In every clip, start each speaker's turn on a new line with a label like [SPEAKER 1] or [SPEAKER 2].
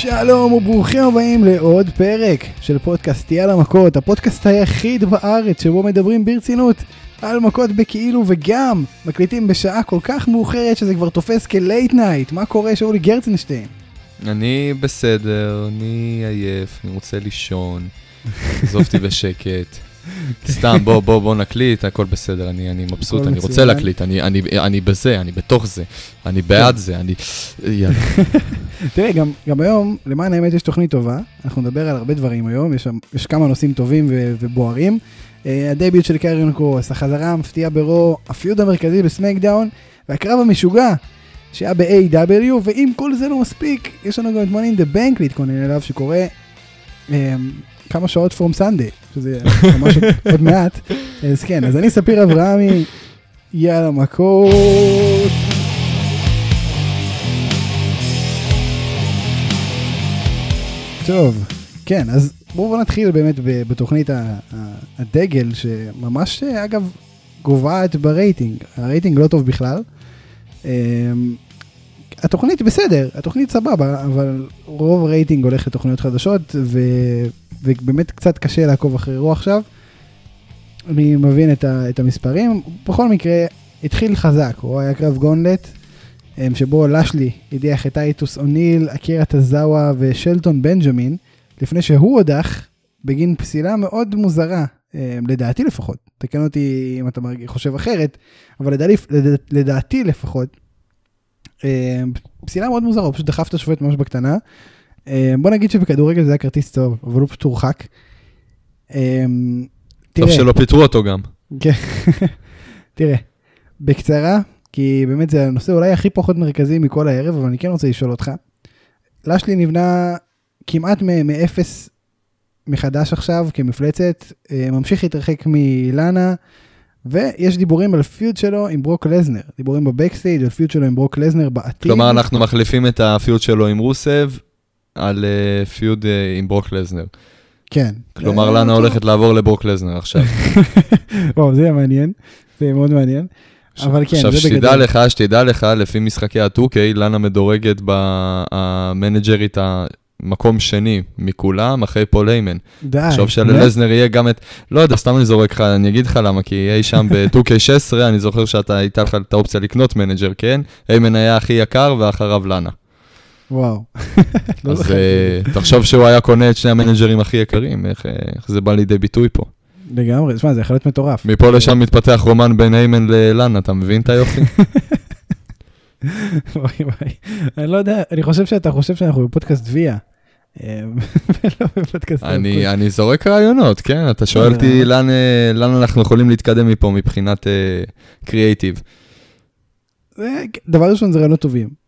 [SPEAKER 1] שלום וברוכים הבאים לעוד פרק של פודקאסט יאללה מכות, הפודקאסט היחיד בארץ שבו מדברים ברצינות על מכות בכאילו וגם מקליטים בשעה כל כך מאוחרת שזה כבר תופס כ late night. מה קורה שאולי גרצנשטיין?
[SPEAKER 2] אני בסדר, אני עייף, אני רוצה לישון, עזוב אותי בשקט. סתם, בוא, בוא, בוא נקליט, הכל בסדר, אני, אני מבסוט, אני רוצה. להקליט, אני, אני, אני בזה, אני בתוך זה, אני בעד זה, אני... יאללה.
[SPEAKER 1] תראה, גם, גם היום, למען האמת יש תוכנית טובה, אנחנו נדבר על הרבה דברים היום, יש, יש כמה נושאים טובים ו- ובוערים. Uh, הדביוט של קריון קרוס, החזרה המפתיעה ברו, הפיוד המרכזי בסמקדאון, והקרב המשוגע שהיה ב-AW, ואם כל זה לא מספיק, יש לנו גם את in the Bank להתכונן אליו, שקורה um, כמה שעות פרום סנדיי, שזה ממש עוד- עוד מעט. אז כן, אז אני ספיר אברהמי, יאללה מכות. טוב, כן, אז בואו בוא נתחיל באמת בתוכנית הדגל, שממש, אגב, גוועת ברייטינג. הרייטינג לא טוב בכלל. אמ, התוכנית בסדר, התוכנית סבבה, אבל רוב הרייטינג הולך לתוכניות חדשות, ו... ובאמת קצת קשה לעקוב אחרי רוח עכשיו. אני מבין את, ה... את המספרים. בכל מקרה, התחיל חזק, הוא היה קרב גונלט, אמ, שבו לשלי הדיח את טייטוס אוניל, אקירה טזאווה ושלטון בנג'מין, לפני שהוא הודח בגין פסילה מאוד מוזרה, אמ, לדעתי לפחות. תקן אותי אם אתה חושב אחרת, אבל לדעתי, לדע- לדעתי לפחות, אמ, פסילה מאוד מוזרה, הוא פשוט דחף את השופט ממש בקטנה. אמ, בוא נגיד שבכדורגל זה היה כרטיס צהוב, אבל הוא פשוט הורחק. אמ,
[SPEAKER 2] טוב שלא פיטרו אותו גם.
[SPEAKER 1] כן. תראה, בקצרה, כי באמת זה הנושא אולי הכי פחות מרכזי מכל הערב, אבל אני כן רוצה לשאול אותך. לשלי נבנה כמעט מאפס מחדש עכשיו כמפלצת, אה, ממשיך להתרחק מלאנה, ויש דיבורים על feud שלו עם ברוק לזנר, דיבורים ב backstage על feud שלו עם ברוק לזנר בעתיד.
[SPEAKER 2] כלומר, אנחנו מחליפים את ה feud שלו עם רוסב על אה, feud אה, עם ברוק לזנר.
[SPEAKER 1] כן.
[SPEAKER 2] כלומר,
[SPEAKER 1] אה,
[SPEAKER 2] לאנה
[SPEAKER 1] טוב.
[SPEAKER 2] הולכת לעבור לברוק לזנר עכשיו.
[SPEAKER 1] וואו, זה יהיה מעניין, זה יהיה מאוד מעניין. אבל כן,
[SPEAKER 2] עכשיו,
[SPEAKER 1] זה
[SPEAKER 2] שתדע
[SPEAKER 1] בגדול.
[SPEAKER 2] לך, שתדע לך, לפי משחקי ה-2K, לאנה מדורגת במנג'רית המקום שני מכולם, אחרי פול היימן.
[SPEAKER 1] די.
[SPEAKER 2] עכשיו? שללזנר יהיה גם את... לא יודע, סתם אני זורק לך, אני אגיד לך למה, כי אי שם ב-2K16, אני זוכר שאתה, הייתה לך את האופציה לקנות manager, כן? היימן היה הכי יקר, ואחריו לאנה.
[SPEAKER 1] וואו. לא
[SPEAKER 2] אז. אה, תחשוב שהוא היה קונה את שני המנג'רים הכי יקרים, איך אה, איך זה בא לידי ביטוי פה.
[SPEAKER 1] לגמרי, תשמע, זה יכול להיות מטורף.
[SPEAKER 2] מפה לשם מתפתח רומן בין היימן ללאנה, אתה מבין את היופי?
[SPEAKER 1] וואי וואי, אני לא יודע, אני חושב שאתה חושב שאנחנו בפודקאסט ויה. אה.
[SPEAKER 2] אני אני זורק רעיונות, כן? אתה שואל אותי לאן אנחנו יכולים להתקדם מפה מבחינת קריאייטיב.
[SPEAKER 1] דבר ראשון זה רעיונות טובים.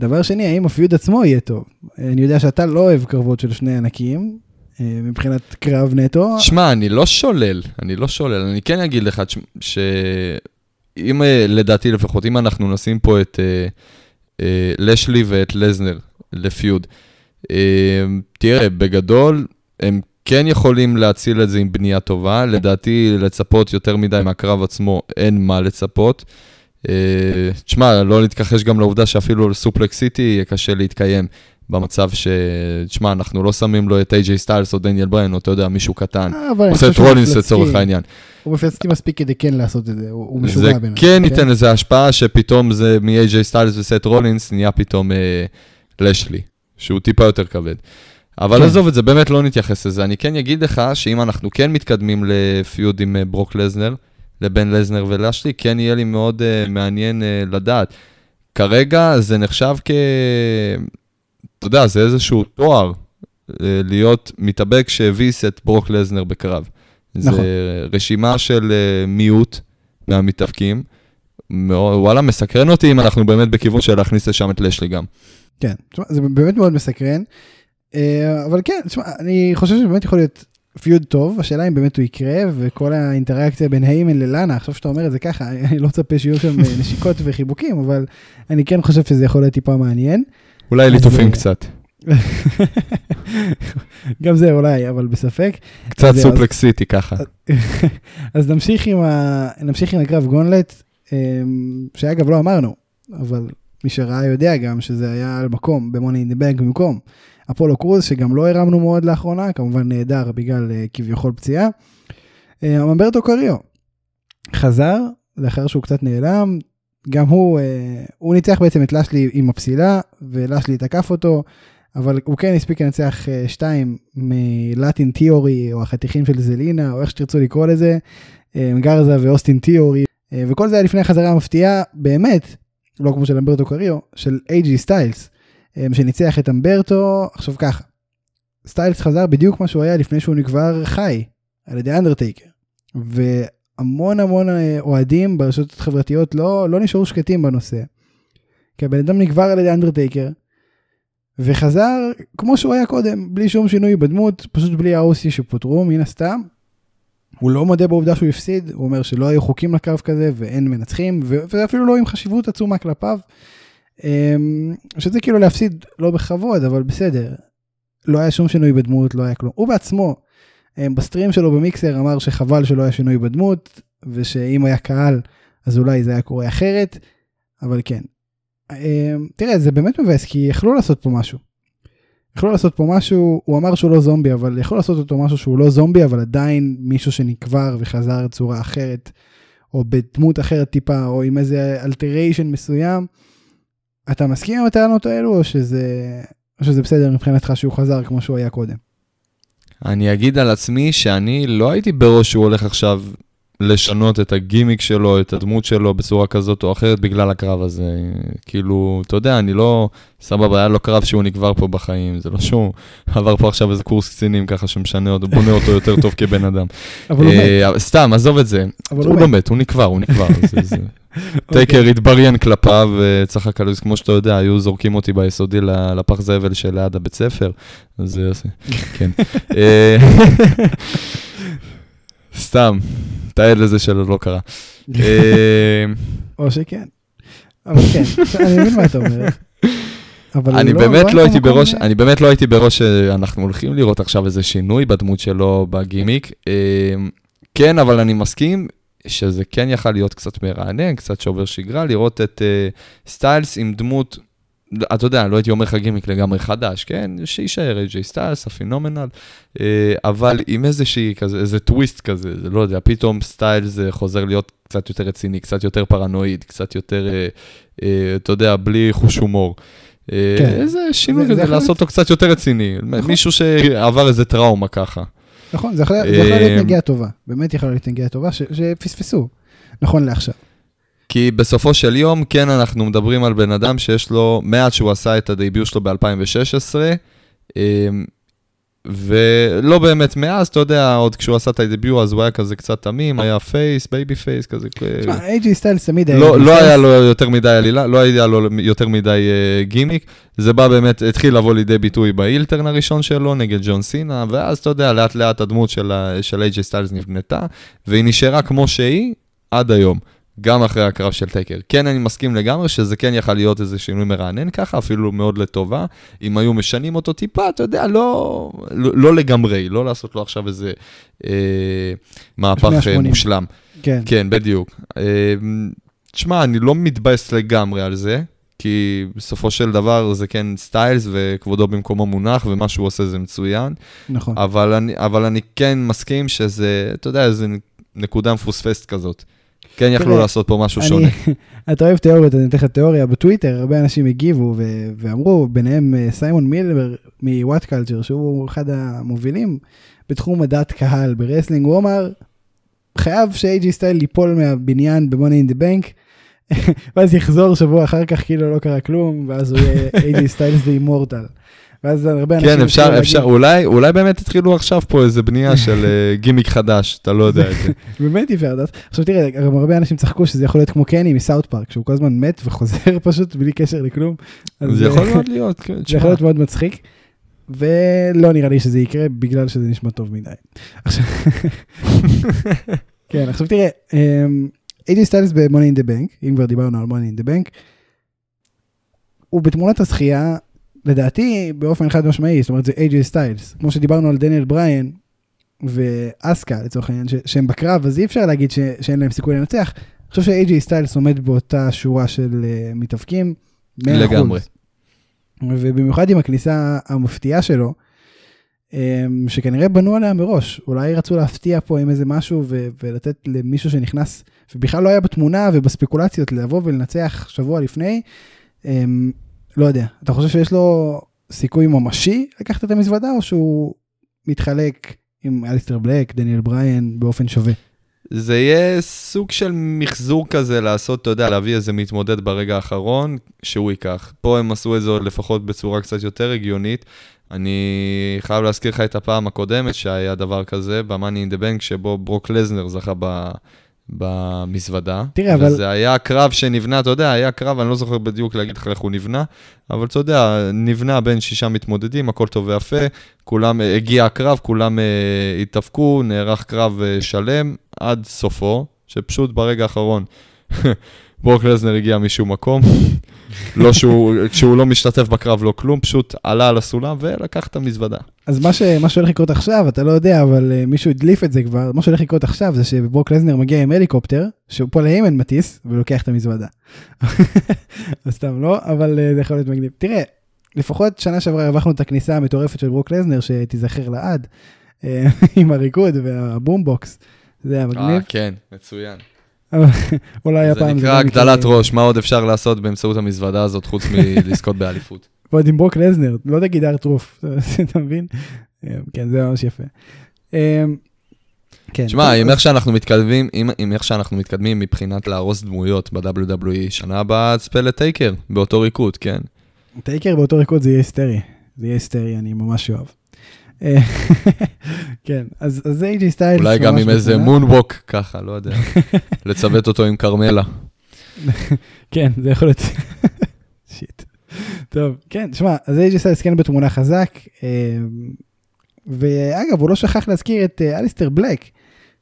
[SPEAKER 1] דבר שני, האם הפיוד עצמו יהיה טוב? אני יודע שאתה לא אוהב קרבות של שני ענקים, אה, מבחינת קרב נטו.
[SPEAKER 2] שמע, אני לא שולל, אני לא שולל, אני כן אגיד לך ש- שאם, אה, לדעתי לפחות, אם אנחנו נשים פה את אה, אה, לשלי ואת לזנר לפיוד, אה, תראה, בגדול, הם כן יכולים להציל את זה עם בנייה טובה, לדעתי לצפות יותר מדי מהקרב עצמו, אין מה לצפות. אה, תשמע, לא להתכחש גם לעובדה שאפילו לסופלקס סיטי יהיה קשה להתקיים. במצב ש... תשמע, אנחנו לא שמים לו את איי-ג'יי סטיילס או דניאל בריין, או אתה יודע, מישהו קטן.
[SPEAKER 1] אה,
[SPEAKER 2] עושה את רולינס לצורך. העניין.
[SPEAKER 1] הוא מפלצתי מספיק כדי כן לעשות את זה, הוא הוא
[SPEAKER 2] זה
[SPEAKER 1] משוגע בין
[SPEAKER 2] כן ייתן לזה השפעה שפתאום זה מ-AJ סטיילס וסט רולינס נהיה פתאום אה, לשלי, שהוא טיפה יותר כבד. אבל
[SPEAKER 1] כן.
[SPEAKER 2] עזוב את זה, באמת לא נתייחס לזה. אני כן אגיד לך שאם אנחנו כן מתקדמים לפיוד עם אה, ברוק לזנר, לבין לזנר ולשלי, כן יהיה לי מאוד אה, מעניין אה, לדעת. כרגע זה נחשב כ... אתה יודע, זה איזשהו תואר אה, להיות מתאבק שהביס את ברוק לזנר בקרב.
[SPEAKER 1] נכון.
[SPEAKER 2] זה רשימה של אה, מיעוט מהמתאבקים. וואלה, מסקרן אותי אם אנחנו באמת בכיוון של להכניס לשם את לשלי גם.
[SPEAKER 1] כן, תשמע, זה באמת מאוד מסקרן. אבל כן, תשמע, אני חושב שבאמת יכול להיות פיוד טוב, השאלה אם באמת הוא יקרה, וכל האינטראקציה בין היימן ללאנה, עכשיו שאתה אומר את זה ככה, אני לא מצפה שיהיו שם אה, נשיקות וחיבוקים, אבל אני כן חושב שזה יכול להיות טיפה מעניין.
[SPEAKER 2] אולי
[SPEAKER 1] אז,
[SPEAKER 2] ליטופים
[SPEAKER 1] אה,
[SPEAKER 2] קצת.
[SPEAKER 1] גם זה אולי, אבל בספק.
[SPEAKER 2] קצת
[SPEAKER 1] אז-
[SPEAKER 2] סופלקס סיטי ככה.
[SPEAKER 1] אז נמשיך עם, ה... נמשיך עם הקרב גונלט, אה, שאגב לא אמרנו, אבל מי שראה יודע גם שזה היה על מקום במוני אין דה בנק במקום אפולו קרוז שגם לא הרמנו מאוד לאחרונה כמובן נהדר בגלל uh, כביכול פציעה. Uh, ממברטו קריו חזר לאחר שהוא קצת נעלם גם הוא uh, הוא ניצח בעצם את לשלי עם הפסילה ולשלי תקף אותו אבל הוא כן הספיק לנצח שתיים מלטין תיאורי או החתיכים של זלינה או איך שתרצו לקרוא לזה גרזה ואוסטין תיאורי וכל זה היה לפני החזרה המפתיעה באמת לא כמו של אמברטו קריו, של אייג'י סטיילס, אה, שניצח את אמברטו, עכשיו ככה, סטיילס חזר בדיוק כמו שהוא היה לפני שהוא נקבר חי, על ידי אנדרטייקר. והמון המון אה, אוהדים ברשתות החברתיות לא, לא נשארו שקטים בנושא. כי הבן אדם נקבר על ידי אנדרטייקר, וחזר כמו שהוא היה קודם, בלי שום שינוי בדמות, פשוט בלי ה OC שפוטרו מן הסתם, הוא לא מודה בעובדה שהוא הפסיד, הוא אומר שלא היו חוקים לקרב כזה ואין מנצחים, ואפילו לא עם חשיבות עצומה כלפיו. אמ, שזה כאילו להפסיד לא בכבוד, אבל בסדר. לא היה שום שינוי בדמות, לא היה כלום. הוא בעצמו, אמ, בסטרים שלו במיקסר אמר שחבל שלא היה שינוי בדמות, ושאם היה קהל, אז אולי זה היה קורה אחרת, אבל כן. אמ, תראה, זה באמת מבאס, כי יכלו לעשות פה משהו. יכלו לעשות פה משהו, הוא אמר שהוא לא זומבי, אבל יכול לעשות אותו משהו שהוא לא זומבי, אבל עדיין מישהו שנקבר וחזר בצורה אחרת, או בדמות אחרת טיפה, או עם איזה אלטריישן מסוים. אתה מסכים עם הטענות האלו, או שזה, או שזה בסדר מבחינתך שהוא חזר כמו שהוא היה קודם?
[SPEAKER 2] אני אגיד על עצמי שאני לא הייתי בראש שהוא הולך עכשיו לשנות את הגימיק שלו, את הדמות שלו בצורה כזאת או אחרת בגלל הקרב הזה. כאילו, אתה יודע, אני לא... סבבה, היה לו קרב שהוא נקבר פה בחיים, זה לא שהוא עבר פה עכשיו איזה קורס קצינים ככה שמשנה אותו, בונה אותו יותר טוב כבן אדם.
[SPEAKER 1] אבל הוא מת.
[SPEAKER 2] אה, סתם, עזוב את זה.
[SPEAKER 1] אבל
[SPEAKER 2] הוא לא מת, הוא נקבר, הוא נקבר. זה- זה-
[SPEAKER 1] אוקיי.
[SPEAKER 2] טייקר התבריין כלפיו, וצחק עליו, כמו שאתה יודע, היו זורקים אותי ביסודי לפח זבל שליד הבית ספר, אז זה כן. אה, סתם, תעד לזה שלא לא קרה. אה,
[SPEAKER 1] או שכן. אבל כן, אני מבין מה אתה אומר.
[SPEAKER 2] אני
[SPEAKER 1] הוא
[SPEAKER 2] באמת
[SPEAKER 1] היה
[SPEAKER 2] לא הייתי בראש, אני באמת לא הייתי בראש שאנחנו הולכים לראות עכשיו איזה שינוי בדמות שלו בגימיק. אה, כן, אבל אני מסכים שזה כן יכל להיות קצת מרענן, קצת שובר שגרה, לראות את אה, סטיילס עם דמות, אתה יודע, לא הייתי אומר לך גימיק לגמרי חדש, כן? שיישאר איי-ג'יי סטיילס, ה phenomenal, אה, אבל עם איזושהי כזה, איזה טוויסט כזה, זה לא יודע, פתאום סטיילס אה, חוזר להיות קצת יותר רציני, קצת יותר פרנואיד, קצת יותר, אה, אתה יודע, בלי חוש הומור.
[SPEAKER 1] כן.
[SPEAKER 2] איזה שינוי
[SPEAKER 1] זה- זה
[SPEAKER 2] כזה,
[SPEAKER 1] יכול
[SPEAKER 2] לעשות אותו קצת יותר רציני.
[SPEAKER 1] נכון.
[SPEAKER 2] מישהו שעבר איזה טראומה ככה.
[SPEAKER 1] נכון, זה יכול יכול להיות נגיעה טובה. באמת יכולה להיות נגיעה טובה שפספסו. נכון לעכשיו.
[SPEAKER 2] כי בסופו של יום, כן, אנחנו מדברים על בן אדם שיש לו, מאז שהוא עשה את ה debut שלו ב-2016, ולא באמת מאז, אתה יודע, עוד כשהוא עשה את ה debut אז הוא היה כזה קצת תמים, היה face, baby face, כזה.
[SPEAKER 1] תשמע, אייג'י סטיילס תמיד היה...
[SPEAKER 2] לא, לא היה. לו יותר מדי עלילה, לא היה לו יותר מדי אה, גימיק, זה בא באמת, התחיל לבוא לידי ביטוי ב heel turn הראשון שלו נגד ג'ון סינה, ואז אתה יודע, לאט לאט הדמות של, AJ סטיילס נבנתה, והיא נשארה כמו שהיא עד היום, גם אחרי הקרב של טייקר. כן, אני מסכים לגמרי שזה כן יכל להיות איזה שינוי מרענן ככה, אפילו מאוד לטובה, אם היו משנים אותו טיפה, אתה יודע, לא, לא, לא לגמרי, לא לעשות לו עכשיו איזה אה, מהפך אה,
[SPEAKER 1] 180.
[SPEAKER 2] מושלם.
[SPEAKER 1] כן.
[SPEAKER 2] כן, בדיוק. אה, תשמע, אני לא מתבאס לגמרי על זה, כי בסופו של דבר זה כן סטיילס וכבודו במקומו מונח, ומה שהוא עושה זה מצוין,
[SPEAKER 1] נכון.
[SPEAKER 2] אבל אני, אבל אני כן מסכים שזה, אתה יודע, איזה נקודה מפוספסת כזאת. כן יכלו לעשות פה משהו שונה.
[SPEAKER 1] אתה אוהב תיאוריות, אני אתן לך תיאוריה בטוויטר, הרבה אנשים הגיבו ואמרו, ביניהם אה, סיימון מילבר מוואט קלצ'ר, שהוא אחד המובילים בתחום הדת קהל ברסלינג, הוא אמר, חייב שאייג'י סטייל ליפול מהבניין ב-Money in the Bank, ואז יחזור שבוע אחר כך כאילו לא קרה כלום, ואז הוא יהיה אייג'י סטיילס דה אימורטל. ואז הרבה אנשים...
[SPEAKER 2] כן, אפשר,
[SPEAKER 1] להגיד,
[SPEAKER 2] אפשר, אולי, אולי באמת התחילו עכשיו פה איזה בנייה של אה, גימיק חדש, אתה לא יודע את זה.
[SPEAKER 1] באמת יפה הדת. עכשיו תראה, גם הרבה אנשים צחקו שזה יכול להיות כמו קני מסאוט פארק, שהוא כל הזמן מת וחוזר פשוט בלי קשר לכלום.
[SPEAKER 2] זה
[SPEAKER 1] אה,
[SPEAKER 2] יכול מאוד להיות, כן,
[SPEAKER 1] זה. יכול להיות מאוד מצחיק, ולא נראה לי שזה יקרה בגלל שזה נשמע טוב מדי. עכשיו, כן, עכשיו תראה, אייג'י סטיילס ב-Money in the Bank, אם כבר דיברנו על Money in the Bank, הוא בתמונת הזכייה, לדעתי באופן חד משמעי, זאת אומרת זה אייג'י סטיילס, כמו שדיברנו על דניאל בריין ואסקה לצורך העניין, ש- שהם בקרב, אז אי אפשר להגיד ש- שאין להם סיכוי לנצח. אני חושב שאייג'י סטיילס עומד באותה שורה של אה, מתאבקים.
[SPEAKER 2] לגמרי.
[SPEAKER 1] ובמיוחד עם הכניסה המפתיעה שלו, אמ, שכנראה בנו עליה מראש, אולי רצו להפתיע פה עם איזה משהו ו- ולתת למישהו שנכנס ובכלל לא היה בתמונה ובספקולציות לבוא ולנצח שבוע לפני, אמ, לא יודע, אתה חושב שיש לו סיכוי ממשי לקחת את המזוודה או שהוא מתחלק עם אליסטר בלק, דניאל בריין באופן שווה?
[SPEAKER 2] זה יהיה סוג של מחזור כזה לעשות, אתה יודע, להביא איזה מתמודד ברגע האחרון, שהוא ייקח. פה הם עשו את זה לפחות בצורה קצת יותר הגיונית. אני חייב להזכיר לך את הפעם הקודמת שהיה דבר כזה, ב-Money in the Bank, שבו ברוק לזנר זכה. במזוודה.
[SPEAKER 1] תראה, אבל-
[SPEAKER 2] וזה היה קרב שנבנה, אתה יודע, היה קרב, אני לא זוכר בדיוק להגיד לך איך הוא נבנה, אבל אתה יודע, נבנה בין שישה מתמודדים, הכל טוב ויפה, כולם, אה, הגיע הקרב, כולם אה, התאפקו, נערך קרב אה, שלם עד סופו, שפשוט ברגע האחרון ברוק לזנר הגיע משום מקום, לא שהוא, כשהוא לא משתתף בקרב לא כלום, פשוט עלה על הסולם ולקח את המזוודה.
[SPEAKER 1] אז מה, ש, מה שהולך לקרות עכשיו, אתה לא יודע, אבל uh, מישהו הדליף את זה כבר, מה שהולך לקרות עכשיו זה שברוק לזנר מגיע עם הליקופטר, שהוא פה להימן מטיס, ולוקח את המזוודה. אז סתם לא, אבל אה, זה יכול להיות מגניב. תראה, לפחות שנה שעברה הרווחנו את הכניסה המטורפת של ברוק לזנר, שתיזכר לעד, אה, עם הריקוד וה boombox. זה היה
[SPEAKER 2] אה,
[SPEAKER 1] מגניב,
[SPEAKER 2] כן, מצוין.
[SPEAKER 1] אולי
[SPEAKER 2] זה
[SPEAKER 1] הפעם
[SPEAKER 2] נקרא
[SPEAKER 1] גם יקרה.
[SPEAKER 2] הגדלת ראש, מה עוד אפשר לעשות באמצעות המזוודה הזאת חוץ מלזכות באליפות?
[SPEAKER 1] ועוד עם ברוק לזנר, לא תגיד R-Truth, אתה מבין? אה, כן, זה ממש יפה. אה, כן.
[SPEAKER 2] עם איך שאנחנו מתקדמים, עם, עם איך שאנחנו מתקדמים מבחינת להרוס דמויות ב-WWE, שנה הבאה תצפה לטייקר, באותו ריקוד, כן?
[SPEAKER 1] טייקר באותו ריקוד זה יהיה היסטרי, זה יהיה היסטרי, אני ממש אוהב. אה, כן, אז זה איי.ג'י סטיילס.
[SPEAKER 2] אולי גם עם איזה. moonwalk, ככה, לא יודע. לצוות אותו עם כרמלה.
[SPEAKER 1] כן, זה יכול להיות. shit. טוב, כן, שמע, אז איי.ג'י סטיילס כן בתמונה חזק, אה, ואגב, הוא לא שכח להזכיר את אה, אליסטר בלק.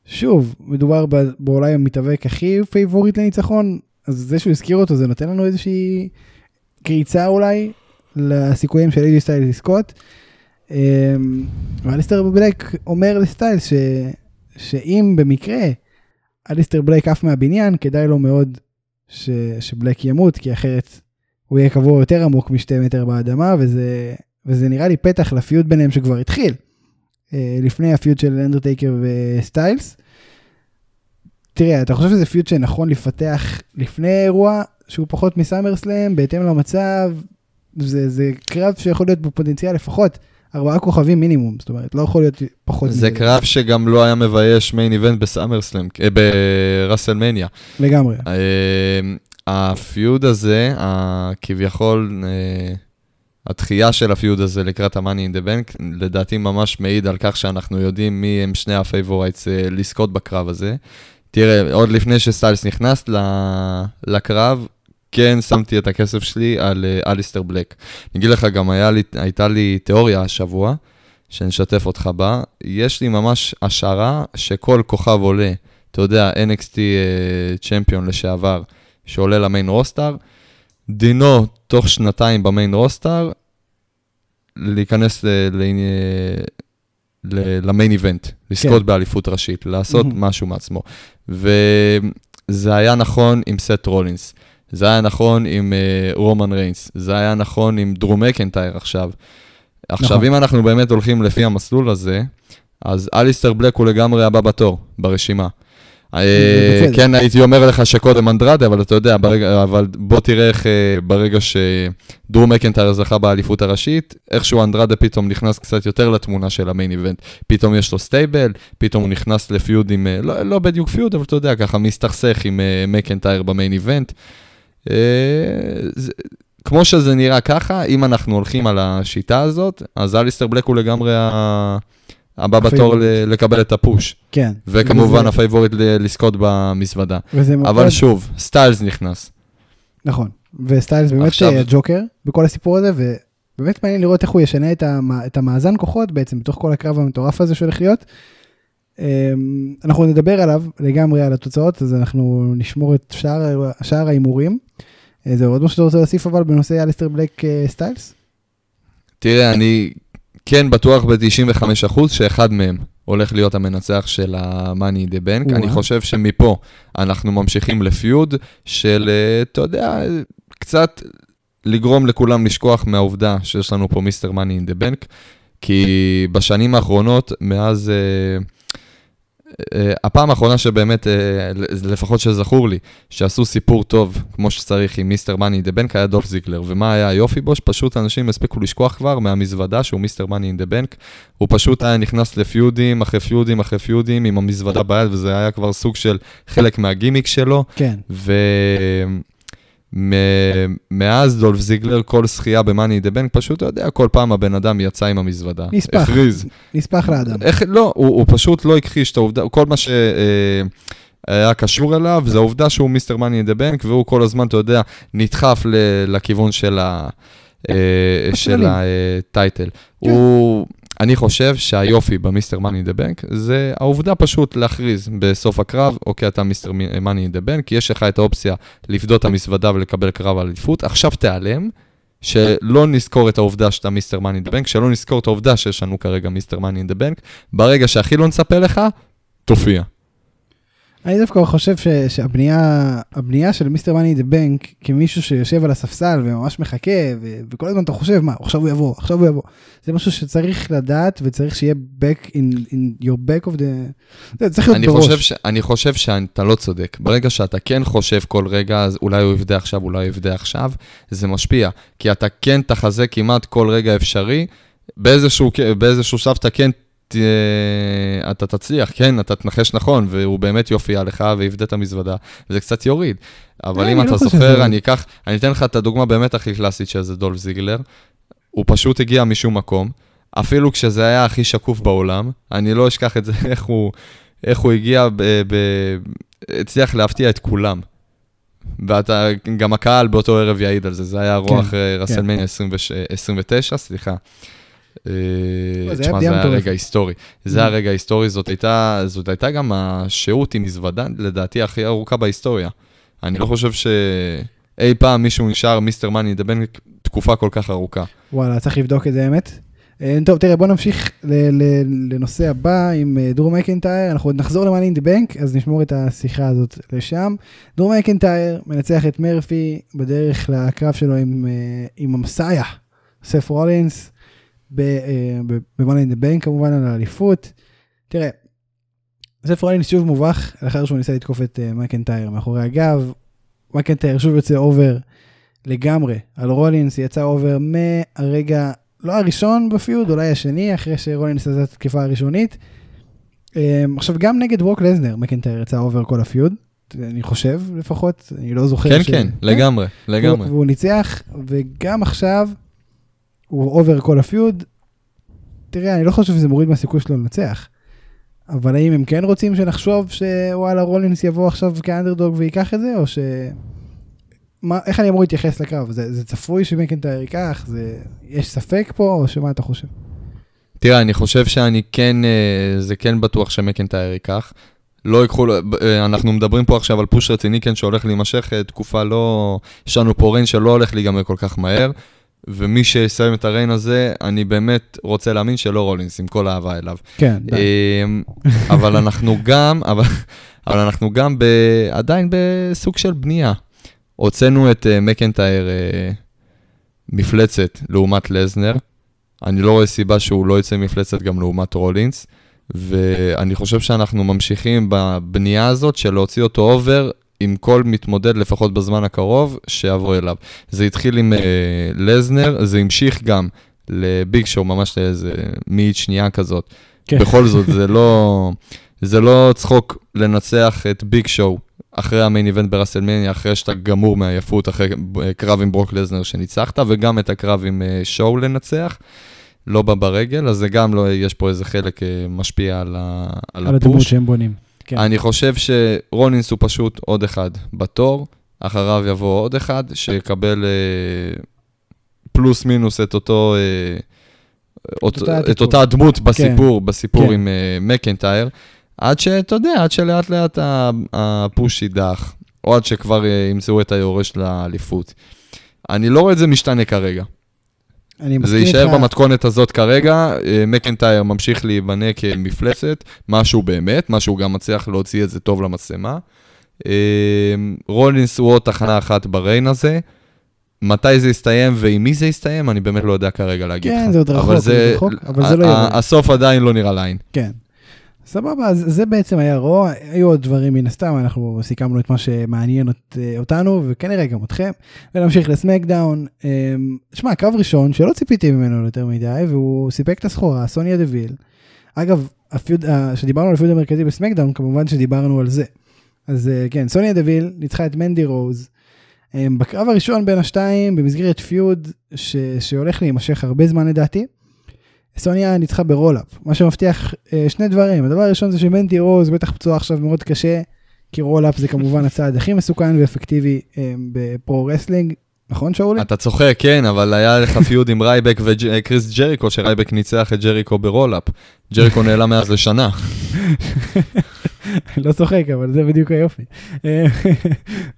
[SPEAKER 1] שוב, מדובר באולי המתאבק הכי favorite לניצחון, אז זה שהוא הזכיר אותו זה נותן לנו איזושהי קריצה אולי לסיכויים של איי.ג'י סטיילס לזכות. ואליסטר בלק אומר לסטיילס ש... שאם במקרה אליסטר בלק עף מהבניין, כדאי לו מאוד ש... שבלק ימות, כי אחרת הוא יהיה קבור יותר עמוק משתי מטר באדמה, וזה, וזה נראה לי פתח לפיוד ביניהם שכבר התחיל, אה, לפני הפיוד של אנדרטייקר וסטיילס. תראה, אתה חושב שזה פיוד שנכון לפתח לפני אירוע שהוא פחות מסאמר סלאם, בהתאם למצב, זה, זה קרב שיכול להיות בפוטנציאל לפחות ארבעה כוכבים מינימום, זאת אומרת, לא יכול להיות פחות
[SPEAKER 2] זה קרב שגם לא היה מבייש מיין איבנט בסאמרסלאם, בראסלמניה.
[SPEAKER 1] לגמרי.
[SPEAKER 2] אה, הפיוד הזה, כביכול, אה, התחייה של ה feud הזה לקראת ה-Money in the Bank, לדעתי ממש מעיד על כך שאנחנו יודעים מי הם שני ה favorites אה, לזכות בקרב הזה. תראה, עוד לפני שסטיילס נכנס ל- לקרב, כן שמתי את הכסף שלי על אה, אליסטר בלק. אני אגיד לך, גם לי, הייתה לי תיאוריה השבוע, שנשתף אותך בה. יש לי ממש השערה שכל כוכב עולה, אתה יודע, NXT צ'מפיון לשעבר, שעולה למיין רוסטר, דינו תוך שנתיים במיין רוסטר, להיכנס ל- ל- ל- למיין איבנט, לזכות
[SPEAKER 1] כן.
[SPEAKER 2] באליפות ראשית, לעשות
[SPEAKER 1] מהמם.
[SPEAKER 2] משהו מעצמו. וזה היה נכון עם סט רולינס, זה היה נכון עם אה, רומן ריינס, זה היה נכון עם דרום מקנטייר עכשיו. עכשיו,
[SPEAKER 1] נכון.
[SPEAKER 2] אם אנחנו באמת הולכים לפי המסלול הזה, אז אליסטר בלק הוא לגמרי הבא בתור ברשימה. אה. כן, הייתי אומר לך שקודם אנדרדה, אבל אתה יודע, ברגע, אבל בוא תראה איך אה, ברגע שדרו מקנטייר זכה באליפות הראשית, איכשהו אנדרדה פתאום נכנס קצת יותר לתמונה של ה main event. פתאום יש לו stable, פתאום הוא נכנס ל feud עם, לא, לא בדיוק feud, אבל אתה יודע, ככה מסתכסך עם מקנטייר ב main event. אה, זה- כמו שזה נראה ככה, אם אנחנו הולכים על השיטה הזאת, אז אליסטר בלק הוא לגמרי הבא בתור לקבל את ה push.
[SPEAKER 1] כן.
[SPEAKER 2] וכמובן
[SPEAKER 1] וזה-
[SPEAKER 2] ה favorite לזכות במזוודה. אבל שוב, סטיילס נכנס.
[SPEAKER 1] נכון, וסטיילס באמת
[SPEAKER 2] עכשיו-
[SPEAKER 1] עכשיו... ג'וקר בכל הסיפור הזה, ובאמת מעניין לראות איך הוא ישנה את, המ... את המאזן כוחות בעצם, בתוך כל הקרב המטורף הזה שהולך להיות. אמ, אנחנו נדבר עליו לגמרי על התוצאות, אז אנחנו נשמור את שאר, ההימורים. אה, זה עוד משהו שאתה רוצה להוסיף אבל בנושא אליסטר בלק אה, סטיילס?
[SPEAKER 2] תראה, אני כן בטוח ב-95% שאחד מהם הולך להיות המנצח של ה-Money in the Bank. אני חושב שמפה אנחנו ממשיכים ל feud של, אה, אתה יודע, קצת לגרום לכולם לשכוח מהעובדה שיש לנו פה Mr. Money in the Bank, כי בשנים האחרונות, מאז... אה, הפעם האחרונה שבאמת, אה, לפחות שזכור לי, שעשו סיפור טוב, כמו שצריך עם Mr. Money in the Bank, היה דולף זיגלר. ומה היה היופי בו? שפשוט אנשים הספיקו לשכוח כבר מהמזוודה שהוא Mr. Money in the Bank. הוא פשוט היה נכנס לפיודים, אחרי פיודים, אחרי פיודים, עם המזוודה ביד, וזה היה כבר סוג של חלק מהגימיק שלו.
[SPEAKER 1] כן.
[SPEAKER 2] ו... מאז דולף זיגלר, כל זכייה ב Money in the Bank, פשוט, אתה יודע, כל פעם הבן אדם יצא עם המזוודה.
[SPEAKER 1] נספח. הכריז. נספח לאדם.
[SPEAKER 2] איך, לא, הוא, הוא פשוט לא הכחיש את העובדה, כל מה שהיה אה, קשור אליו, זה העובדה שהוא Mr. Money in the Bank, והוא כל הזמן, אתה יודע, נדחף ל, לכיוון של ה... אה, של ה title. כן. הוא... אני חושב שהיופי ב Mr. Money in the Bank זה העובדה פשוט להכריז בסוף הקרב, אוקיי, אתה Mr. Money in the Bank, יש לך את האופציה לפדות את המזוודה ולקבל קרב על אליפות, עכשיו תיעלם, שלא נזכור את העובדה שאתה Mr. Money in the Bank, שלא נזכור את העובדה שיש לנו כרגע Mr. Money in the Bank, ברגע שהכי לא נצפה לך, תופיע.
[SPEAKER 1] אני דווקא חושב ש, שהבנייה של Mr. Money in the Bank כמישהו שיושב על הספסל וממש מחכה ו, וכל הזמן אתה חושב מה עכשיו הוא יבוא עכשיו הוא יבוא. זה משהו שצריך לדעת וצריך שיהיה back in, in your back of the... זה צריך להיות
[SPEAKER 2] אני
[SPEAKER 1] בראש.
[SPEAKER 2] חושב ש, אני חושב שאתה לא צודק. ברגע שאתה כן חושב כל רגע אז אולי הוא יבדה עכשיו אולי הוא יבדה עכשיו. זה משפיע כי אתה כן תחזה כמעט כל רגע אפשרי. באיזשהו, באיזשהו שלב אתה כן אתה תצליח, כן, אתה תנחש נכון, והוא באמת יופיע לך ויבדה את המזוודה, וזה קצת יוריד. אבל אם אתה לא זוכר, אני אקח, אני אתן לך את הדוגמה באמת הכי קלאסית של זה דולף זיגלר. הוא פשוט הגיע משום מקום, אפילו כשזה היה הכי שקוף בעולם, אני לא אשכח את זה, איך הוא, איך הוא הגיע, ב, ב, הצליח להפתיע את כולם. ואתה, גם הקהל באותו ערב יעיד על זה, זה היה רוח כן, אה, רסלמניה כן. 29, סליחה. אה, תשמע, זה היה רגע היסטורי. זה היה mm. רגע היסטורי, זאת הייתה, זאת הייתה גם השהות עם מזוודה, לדעתי, הכי ארוכה בהיסטוריה. אני לא חושב שאי פעם מישהו נשאר מיסטר מאני דבן תקופה כל כך ארוכה.
[SPEAKER 1] וואלה, צריך לבדוק את זה, האמת. אה, טוב, תראה, בוא נמשיך לנושא הבא עם אה, דרום מקנטייר, אנחנו עוד נחזור למאני אין דה בנק, אז נשמור את השיחה הזאת לשם. דרום מקנטייר מנצח את מרפי בדרך לקרב שלו עם, עם המסאיה, סף רולינס. ב-Money in the Bank כמובן על האליפות. תראה, סת' רולינס שוב מובך לאחר שהוא ניסה לתקוף את אה, מקנטייר מאחורי הגב. מקנטייר שוב יוצא over לגמרי על רולינס, יצא over מהרגע, לא הראשון ב feud, אולי השני, אחרי שרולינס עשה את התקיפה הראשונית. אמ, עכשיו גם נגד ברוק לזנר מקנטייר יצא over כל ה feud. אני חושב לפחות, אני לא זוכר.
[SPEAKER 2] כן, ש... כן, לגמרי, לגמרי.
[SPEAKER 1] והוא ניצח, וגם עכשיו הוא over כל ה feud. תראה, אני לא חושב שזה מוריד מהסיכוי שלו לנצח. אבל האם הם כן רוצים שנחשוב שוואלה רולינס יבוא עכשיו כאנדרדוג וייקח את זה, או ש... מה, איך אני אמור להתייחס לקרב? זה, זה צפוי שמקנטייר ייקח? זה, יש ספק פה, או שמה אתה חושב?
[SPEAKER 2] תראה, אני חושב שאני כן, אה, זה כן בטוח שמקנטייר ייקח. לא ייקחו, אה, אנחנו מדברים פה עכשיו על פוש רציני, כן, שהולך להימשך אה, תקופה לא... יש לנו פה ריין שלא הולך להיגמר כל כך מהר. ומי שיסיים את ה reign הזה, אני באמת רוצה להאמין שלא רולינס, עם כל האהבה אליו.
[SPEAKER 1] כן.
[SPEAKER 2] אמ, אבל אנחנו גם, אבל, אבל אנחנו גם ב, עדיין בסוג של בנייה. הוצאנו את אה, מקנטייר אה, מפלצת לעומת לזנר. אני לא רואה סיבה שהוא לא יצא מפלצת גם לעומת רולינס. ואני חושב שאנחנו ממשיכים בבנייה הזאת של להוציא אותו over עם כל מתמודד, לפחות בזמן הקרוב, שיבוא אליו. זה התחיל עם uh, לזנר, זה המשיך גם לביג שואו, ממש לאיזה מאית שנייה כזאת. כן. בכל זאת, זה לא, זה לא צחוק לנצח את ביג שואו אחרי המיין איבנט בראסלמניה, אחרי שאתה גמור מעייפות, אחרי קרב עם ברוק לזנר שניצחת, וגם את הקרב עם uh, שואו לנצח. לא בא ברגל, אז זה גם לא, יש פה איזה חלק uh, משפיע על, ה, על, על הפוש. על הדמות
[SPEAKER 1] שהם בונים.
[SPEAKER 2] כן. אני חושב שרולינס הוא פשוט עוד אחד בתור, אחריו יבוא עוד אחד, שיקבל אה, פלוס מינוס את אותו... אה, אות, את אותה דמות כן. בסיפור, כן. בסיפור כן. עם אה, מקנטייר, עד שאתה יודע, עד שלאט לאט הפוש יידח, או עד שכבר אה, ימצאו את היורש לאליפות. אני לא רואה את זה משתנה כרגע. זה יישאר. במתכונת הזאת כרגע, אה, מקנטייר ממשיך להיבנה כמפלצת, משהו באמת, משהו גם מצליח להוציא את זה טוב למצלמה. אה, רולינס הוא עוד תחנה אחת בריין הזה. מתי זה יסתיים ועם מי זה יסתיים, אני באמת לא יודע כרגע להגיד לך.
[SPEAKER 1] כן, זה עוד רחוק,
[SPEAKER 2] אבל
[SPEAKER 1] זה רחוק, אבל זה לא.
[SPEAKER 2] ה- הסוף עדיין לא נראה לעין.
[SPEAKER 1] כן. סבבה, אז זה בעצם היה רוע, היו עוד דברים מן הסתם, אנחנו סיכמנו את מה שמעניין אות, אותנו, וכנראה גם אתכם, ונמשיך לסמקדאון. אמ, שמע, קרב ראשון שלא ציפיתי ממנו יותר מדי, והוא סיפק את הסחורה, סוניה דוויל. אגב, ה feud, ה- שדיברנו על ה feud המרכזי בסמקדאון, כמובן שדיברנו על זה. אז אה, כן, סוניה דוויל ניצחה את מנדי רוז. אמ, בקרב הראשון בין השתיים, במסגרת feud ש, שהולך להימשך הרבה זמן לדעתי, סוניה ניצחה ב roll-up, מה שמבטיח אה, שני דברים. הדבר הראשון זה שמנדי רוז בטח פצועה עכשיו מאוד קשה, כי roll-up זה כמובן הצעד הכי מסוכן ואפקטיבי אה, ב pro wrestling, נכון שאולי?
[SPEAKER 2] אתה צוחק, כן, אבל היה לך feud עם רייבק וקריס ג'ריקו, שרייבק ניצח את ג'ריקו ב roll-up. ג'ריקו נעלם מאז לשנה.
[SPEAKER 1] לא צוחק, אבל זה בדיוק היופי.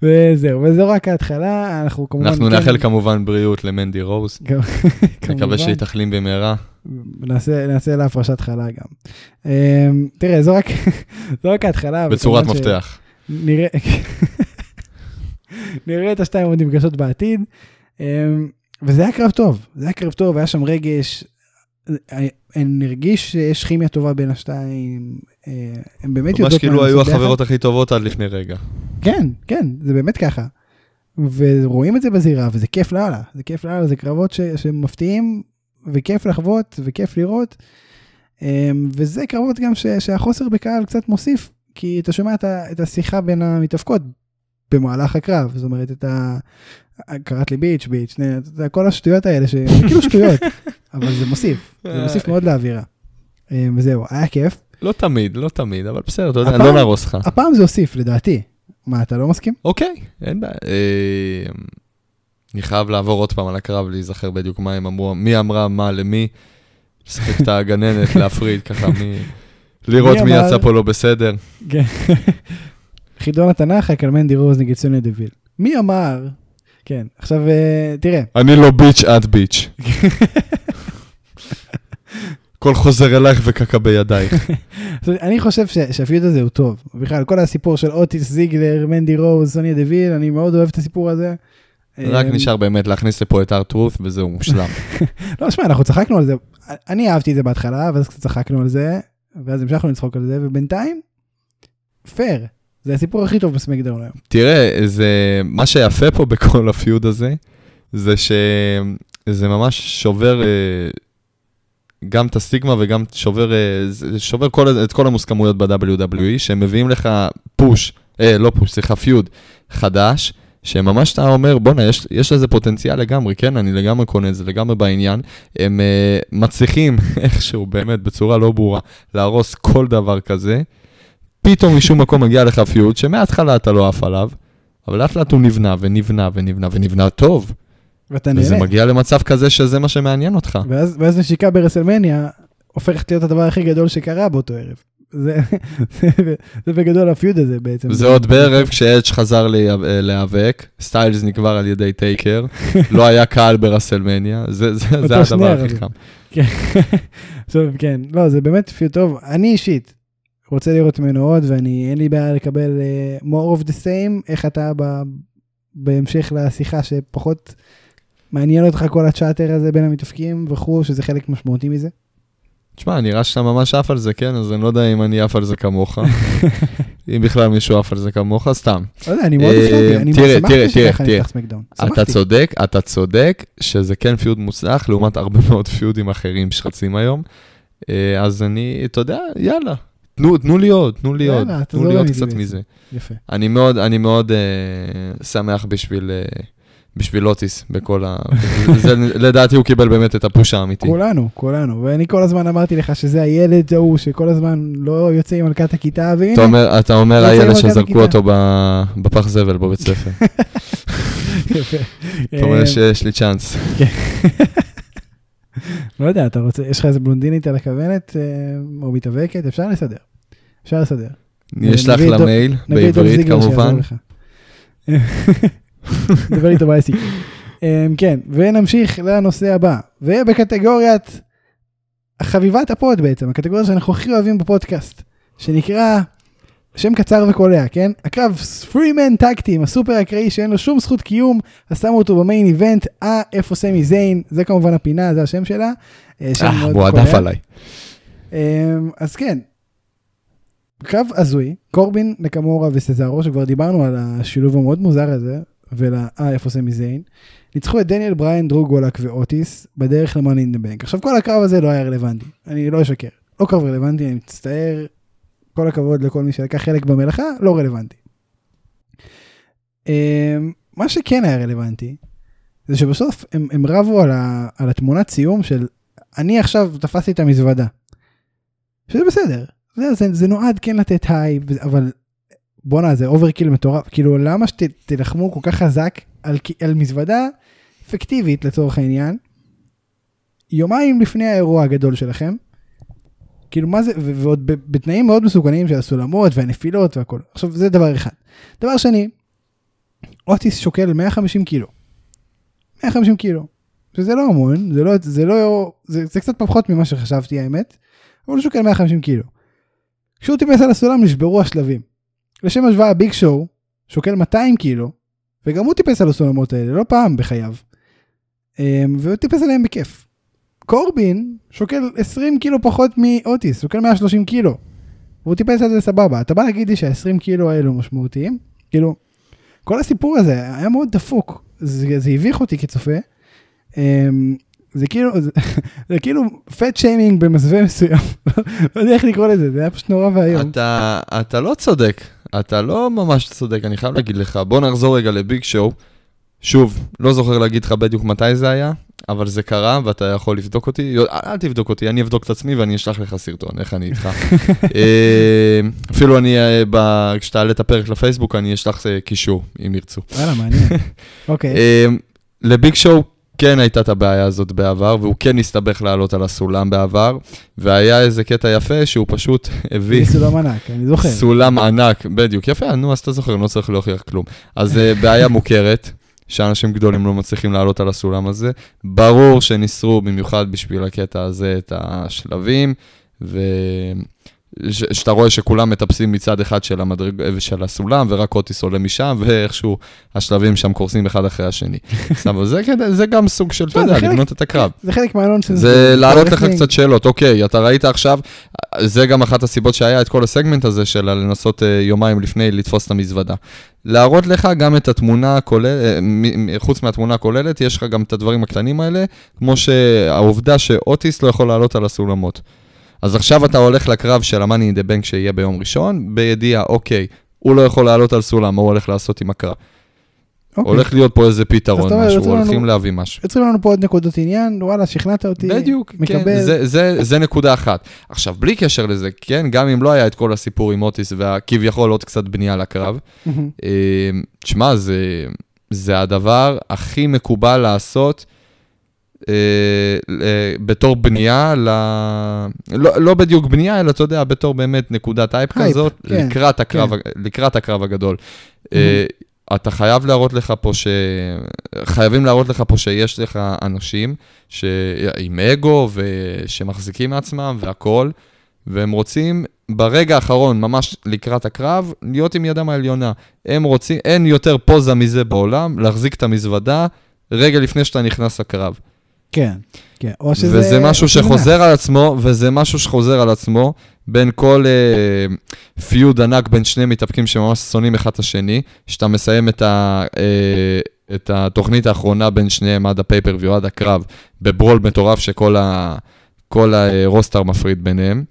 [SPEAKER 1] וזהו, וזו רק ההתחלה, אנחנו כמובן...
[SPEAKER 2] אנחנו
[SPEAKER 1] כן,
[SPEAKER 2] נאחל כמובן בריאות למנדי רוז.
[SPEAKER 1] כמובן,
[SPEAKER 2] נקווה שהיא תחלים במהרה.
[SPEAKER 1] נעשה, נעשה לה הפרשת חלה גם. אה, תראה, זו רק, זו רק ההתחלה.
[SPEAKER 2] בצורת מפתח.
[SPEAKER 1] נראה, נראה את השתיים עוד נפגשות בעתיד. אמ, וזה היה קרב טוב, זה היה קרב טוב, היה שם רגש. אני הרגיש שיש כימיה טובה בין השתיים. אה, הם באמת
[SPEAKER 2] ממש
[SPEAKER 1] יודעות
[SPEAKER 2] כאילו
[SPEAKER 1] מה
[SPEAKER 2] היו. החברות הכי טובות עד לפני רגע.
[SPEAKER 1] כן, כן, זה באמת ככה. ורואים את זה בזירה, וזה כיף לאללה. זה כיף לאללה, זה קרבות ש, שמפתיעים, וכיף לחוות, וכיף לראות. אמ, וזה קרבות גם ש, שהחוסר בקהל קצת מוסיף, כי אתה שומע את, ה, את השיחה בין המתאבקות במהלך הקרב, זאת אומרת, את ה... קראת לי ביץ', ביץ', כל השטויות האלה, שזה כאילו שטויות, אבל זה מוסיף, זה מוסיף מאוד לאווירה. אמ, וזהו, היה כיף.
[SPEAKER 2] לא תמיד, לא תמיד, אבל בסדר, אתה יודע, לא נהרוס לך.
[SPEAKER 1] הפעם זה הוסיף, לדעתי. מה, אתה לא מסכים?
[SPEAKER 2] אוקיי, אין בעיה. אה, אני חייב לעבור עוד פעם על הקרב, להיזכר בדיוק מה הם אמרו, מי אמרה מה למי, לשחק את הגננת, להפריד ככה, מי... לראות
[SPEAKER 1] מי
[SPEAKER 2] יצא פה לא בסדר.
[SPEAKER 1] כן. חידון התנ"ך, הקרב מנדי רוז נגד סוניה דוויל. מי אמר? כן, עכשיו אה, תראה,
[SPEAKER 2] אני לא bitch, את bitch. הכל חוזר אלייך וקקה בידייך.
[SPEAKER 1] אני חושב ש- שה feud הזה הוא טוב. בכלל, כל הסיפור של אוטיס זיגלר, מנדי רוז, סוניה דוויל, אני מאוד אוהב את הסיפור הזה.
[SPEAKER 2] רק
[SPEAKER 1] אה,
[SPEAKER 2] נשאר באמת להכניס לפה את ארטרוט וזהו, מושלם.
[SPEAKER 1] לא, שמע, אנחנו צחקנו על זה. אני אהבתי את זה בהתחלה, ואז קצת צחקנו על זה, ואז המשכנו לצחוק על זה, ובינתיים, פייר. זה הסיפור הכי טוב בסמקדאון היום.
[SPEAKER 2] תראה, זה, מה שיפה פה בכל הפיוד הזה, זה שזה ממש שובר אה, גם את הסטיגמה וגם שובר, אה, שובר כל, את כל המוסכמויות ב-WWE, שהם מביאים לך פוש, אה, לא פוש, סליחה, פיוד חדש, שממש אתה אומר, בואנה, יש, יש לזה פוטנציאל לגמרי, כן, אני לגמרי קונה את זה, לגמרי בעניין. הם אה, מצליחים איכשהו, באמת, בצורה לא ברורה, להרוס כל דבר כזה. פתאום משום מקום מגיע לך פיוד שמההתחלה אתה לא עף עליו, אבל לאט לאט הוא נבנה ונבנה ונבנה ונבנה טוב.
[SPEAKER 1] ואתה
[SPEAKER 2] וזה
[SPEAKER 1] נהנה.
[SPEAKER 2] מגיע למצב כזה שזה מה שמעניין אותך.
[SPEAKER 1] ואז, ואז נשיקה ברסלמניה הופכת להיות הדבר הכי גדול שקרה באותו ערב. זה, זה, זה בגדול ה feud הזה בעצם.
[SPEAKER 2] זה עוד בערב כשאדג' חזר להיאב- להיאבק, סטיילס נקבר על ידי טייקר, לא היה קהל ברסלמניה, זה, זה, זה הדבר הכי. חם.
[SPEAKER 1] כן. עכשיו, כן, לא, זה באמת feud טוב. אני אישית רוצה לראות ממנו עוד, ואני, אין לי בעיה לקבל uh, more of the same, איך אתה ב, בהמשך לשיחה שפחות מעניין אותך כל ה chatter הזה בין המתאפקים וכו', שזה חלק משמעותי מזה.
[SPEAKER 2] תשמע, נראה שאתה ממש עף על זה, כן? אז אני לא יודע אם אני עף על זה כמוך. אם בכלל מישהו עף על זה כמוך, סתם.
[SPEAKER 1] לא יודע, אני מאוד
[SPEAKER 2] אה,
[SPEAKER 1] הופתעתי, אני שמחתי שככה נפתח סמקדאון.
[SPEAKER 2] אתה. צודק, אתה צודק שזה כן פיוד מוצלח לעומת הרבה מאוד פיודים אחרים שרצים היום. אה, אז אני, אתה יודע, יאללה, תנו, תנו לי עוד, תנו לי עוד, תנו לי עוד
[SPEAKER 1] לי
[SPEAKER 2] קצת. מזה.
[SPEAKER 1] יפה.
[SPEAKER 2] אני מאוד, אני מאוד אה, שמח בשביל, בשביל אוטיס בכל ה... זה, לדעתי הוא קיבל באמת את הפוש האמיתי.
[SPEAKER 1] כולנו, כולנו, ואני כל הזמן אמרתי לך שזה הילד ההוא שכל הזמן לא יוצא עם מלכת הכיתה, והנה,
[SPEAKER 2] אתה אומר, אתה אומר הילד שזרקו. אותו בפח זבל בבית ספר. אתה אומר
[SPEAKER 1] אה,
[SPEAKER 2] שיש לי צ'אנס.
[SPEAKER 1] לא יודע, אתה רוצה, יש לך איזה בלונדינית על הכוונת, אה, או מתאבקת, אפשר לסדר. אפשר לסדר. נביא את דו-
[SPEAKER 2] למייל, בעברית כמובן.
[SPEAKER 1] דבר איתו בעסק. כן, ונמשיך לנושא הבא, ובקטגוריית חביבת ה pod בעצם, הקטגוריה שאנחנו הכי אוהבים בפודקאסט, שנקרא שם קצר וקולע, כן? הקרב three-man tag team, הסופר אקראי שאין לו שום זכות קיום, אז שמו אותו ב main event, אה, איפה סמי זיין, זה כמובן הפינה, זה השם שלה. אה,
[SPEAKER 2] אה, הוא. עדף עליי.
[SPEAKER 1] אמ, אז כן, קרב הזוי, קורבין, נקמורה וסזארו, שכבר דיברנו על השילוב המאוד מוזר הזה, ול... אה, איפה סמי זיין, ניצחו את דניאל בריין, דרוג גולק ואוטיס בדרך למאני אין דה בנק. עכשיו כל הקרב הזה לא היה רלוונטי, אני לא אשקר. לא קרב רלוונטי, אני מצטער, כל הכבוד לכל מי שלקח חלק במלאכה, לא רלוונטי. אמ, מה שכן היה רלוונטי, זה שבסוף הם, הם רבו על, ה, על התמונת סיום של אני עכשיו תפסתי את המזוודה. שזה בסדר, זה, זה, זה נועד כן לתת היי, אבל בואנה זה overkill מטורף, כאילו למה שתלחמו כל כך חזק על, על מזוודה פיקטיבית לצורך העניין, יומיים לפני האירוע הגדול שלכם, כאילו מה זה, ועוד בתנאים מאוד מסוכנים של הסולמות והנפילות והכל. עכשיו זה דבר אחד. דבר שני, אוטיס שוקל 150 קילו. 150 קילו. שזה לא המון, זה לא, זה לא, זה, זה קצת פחות ממה שחשבתי האמת, אבל הוא שוקל 150 קילו. כשהוא טיפס על הסולם נשברו השלבים. לשם השוואה ביג שואו שוקל 200 קילו, וגם הוא טיפס על הסולמות האלה, לא פעם בחייו. אמ, והוא טיפס עליהם בכיף. קורבין שוקל 20 קילו פחות מאוטיס, שוקל 130 קילו. והוא טיפס על זה סבבה. אתה בא להגיד לי שה-20 קילו האלו משמעותיים? כאילו, כל הסיפור הזה היה מאוד דפוק. זה, זה הביך אותי כצופה. אמ, זה כאילו, זה, זה כאילו פט שיימינג במסווה מסוים. לא יודע איך לקרוא לזה, זה היה פשוט נורא ואיום.
[SPEAKER 2] אתה, אתה לא צודק, אתה לא ממש צודק, אני חייב להגיד לך. בוא נחזור רגע לביג שואו. שוב, לא זוכר להגיד לך בדיוק מתי זה היה, אבל זה קרה ואתה יכול לבדוק אותי. אל, תבדוק אותי, אני אבדוק את עצמי ואני אשלח לך סרטון, איך אני איתך. אה, אפילו אני, אה, כשתעלה את הפרק לפייסבוק, אני אשלח אה, קישור, אם ירצו.
[SPEAKER 1] וואלה, מעניין. אוקיי.
[SPEAKER 2] לביג שואו כן הייתה את הבעיה הזאת בעבר, והוא כן הסתבך לעלות על הסולם בעבר, והיה איזה קטע יפה שהוא פשוט הביא
[SPEAKER 1] סולם ענק, אני זוכר.
[SPEAKER 2] סולם ענק, בדיוק, יפה, נו, אז אתה זוכר, לא צריך להוכיח כלום. אז אה, בעיה מוכרת, שאנשים גדולים לא מצליחים לעלות על הסולם הזה. ברור שניסרו במיוחד בשביל הקטע הזה את השלבים, ושאתה רואה שכולם מטפסים מצד אחד של, המדרג... של הסולם, ורק אוטיס עולה משם, ואיכשהו השלבים שם קורסים אחד אחרי השני. אבל זה, קטע- זה גם סוג של, אתה
[SPEAKER 1] לא,
[SPEAKER 2] יודע, לבנות את הקרב.
[SPEAKER 1] זה חלק מהנונסנס.
[SPEAKER 2] זה להעלות לך. קצת שאלות, אוקיי, אתה ראית עכשיו, זה גם אחת הסיבות שהיה את כל הסגמנט הזה של לנסות אה, יומיים לפני לתפוס את המזוודה. להראות לך גם את התמונה הכוללת, חוץ מהתמונה הכוללת, יש לך גם את הדברים הקטנים האלה, כמו שהעובדה שאוטיס לא יכול לעלות על הסולמות. אז עכשיו אתה הולך לקרב של המאני אין דה בנק שיהיה ביום ראשון, בידיעה, אוקיי, הוא לא יכול לעלות על סולם, מה הוא הולך לעשות עם הקרב?
[SPEAKER 1] אוקיי.
[SPEAKER 2] הולך להיות פה איזה פתרון, משהו,
[SPEAKER 1] יוצרים לנו-
[SPEAKER 2] הולכים להביא משהו.
[SPEAKER 1] יוצרים לנו פה עוד נקודות עניין, וואלה, שכנעת אותי.
[SPEAKER 2] בדיוק,
[SPEAKER 1] מקבל.
[SPEAKER 2] כן, זה, זה, זה נקודה אחת. עכשיו, בלי קשר לזה, כן, גם אם לא היה את כל הסיפור עם אוטיס וכביכול עוד קצת בנייה לקרב. אה, תשמע, זה, זה הדבר הכי מקובל לעשות בתור בנייה, ל... לא, לא בדיוק בנייה, אלא אתה יודע, בתור באמת נקודת הייפ, כזאת,
[SPEAKER 1] כן,
[SPEAKER 2] לקראת, הקרב, לקראת הקרב הגדול. אה, אתה חייב להראות לך פה ש... חייבים להראות לך פה שיש לך אנשים ש... עם אגו ושמחזיקים מעצמם והכול, והם רוצים ברגע האחרון, ממש לקראת הקרב, להיות עם ידם העליונה. הם רוצים, אין יותר פוזה מזה בעולם, להחזיק את המזוודה רגע לפני שאתה נכנס לקרב.
[SPEAKER 1] כן, כן. או שזה...
[SPEAKER 2] וזה משהו שחוזר על עצמו, וזה משהו שחוזר על עצמו בין כל אה, פיוד ענק בין שני מתאפקים שממש שונאים אחד את השני, שאתה מסיים את, ה, אה, את התוכנית האחרונה בין שניהם עד הפייפריוויו, עד הקרב, בברול מטורף שכל ה, כל הרוסטר מפריד ביניהם.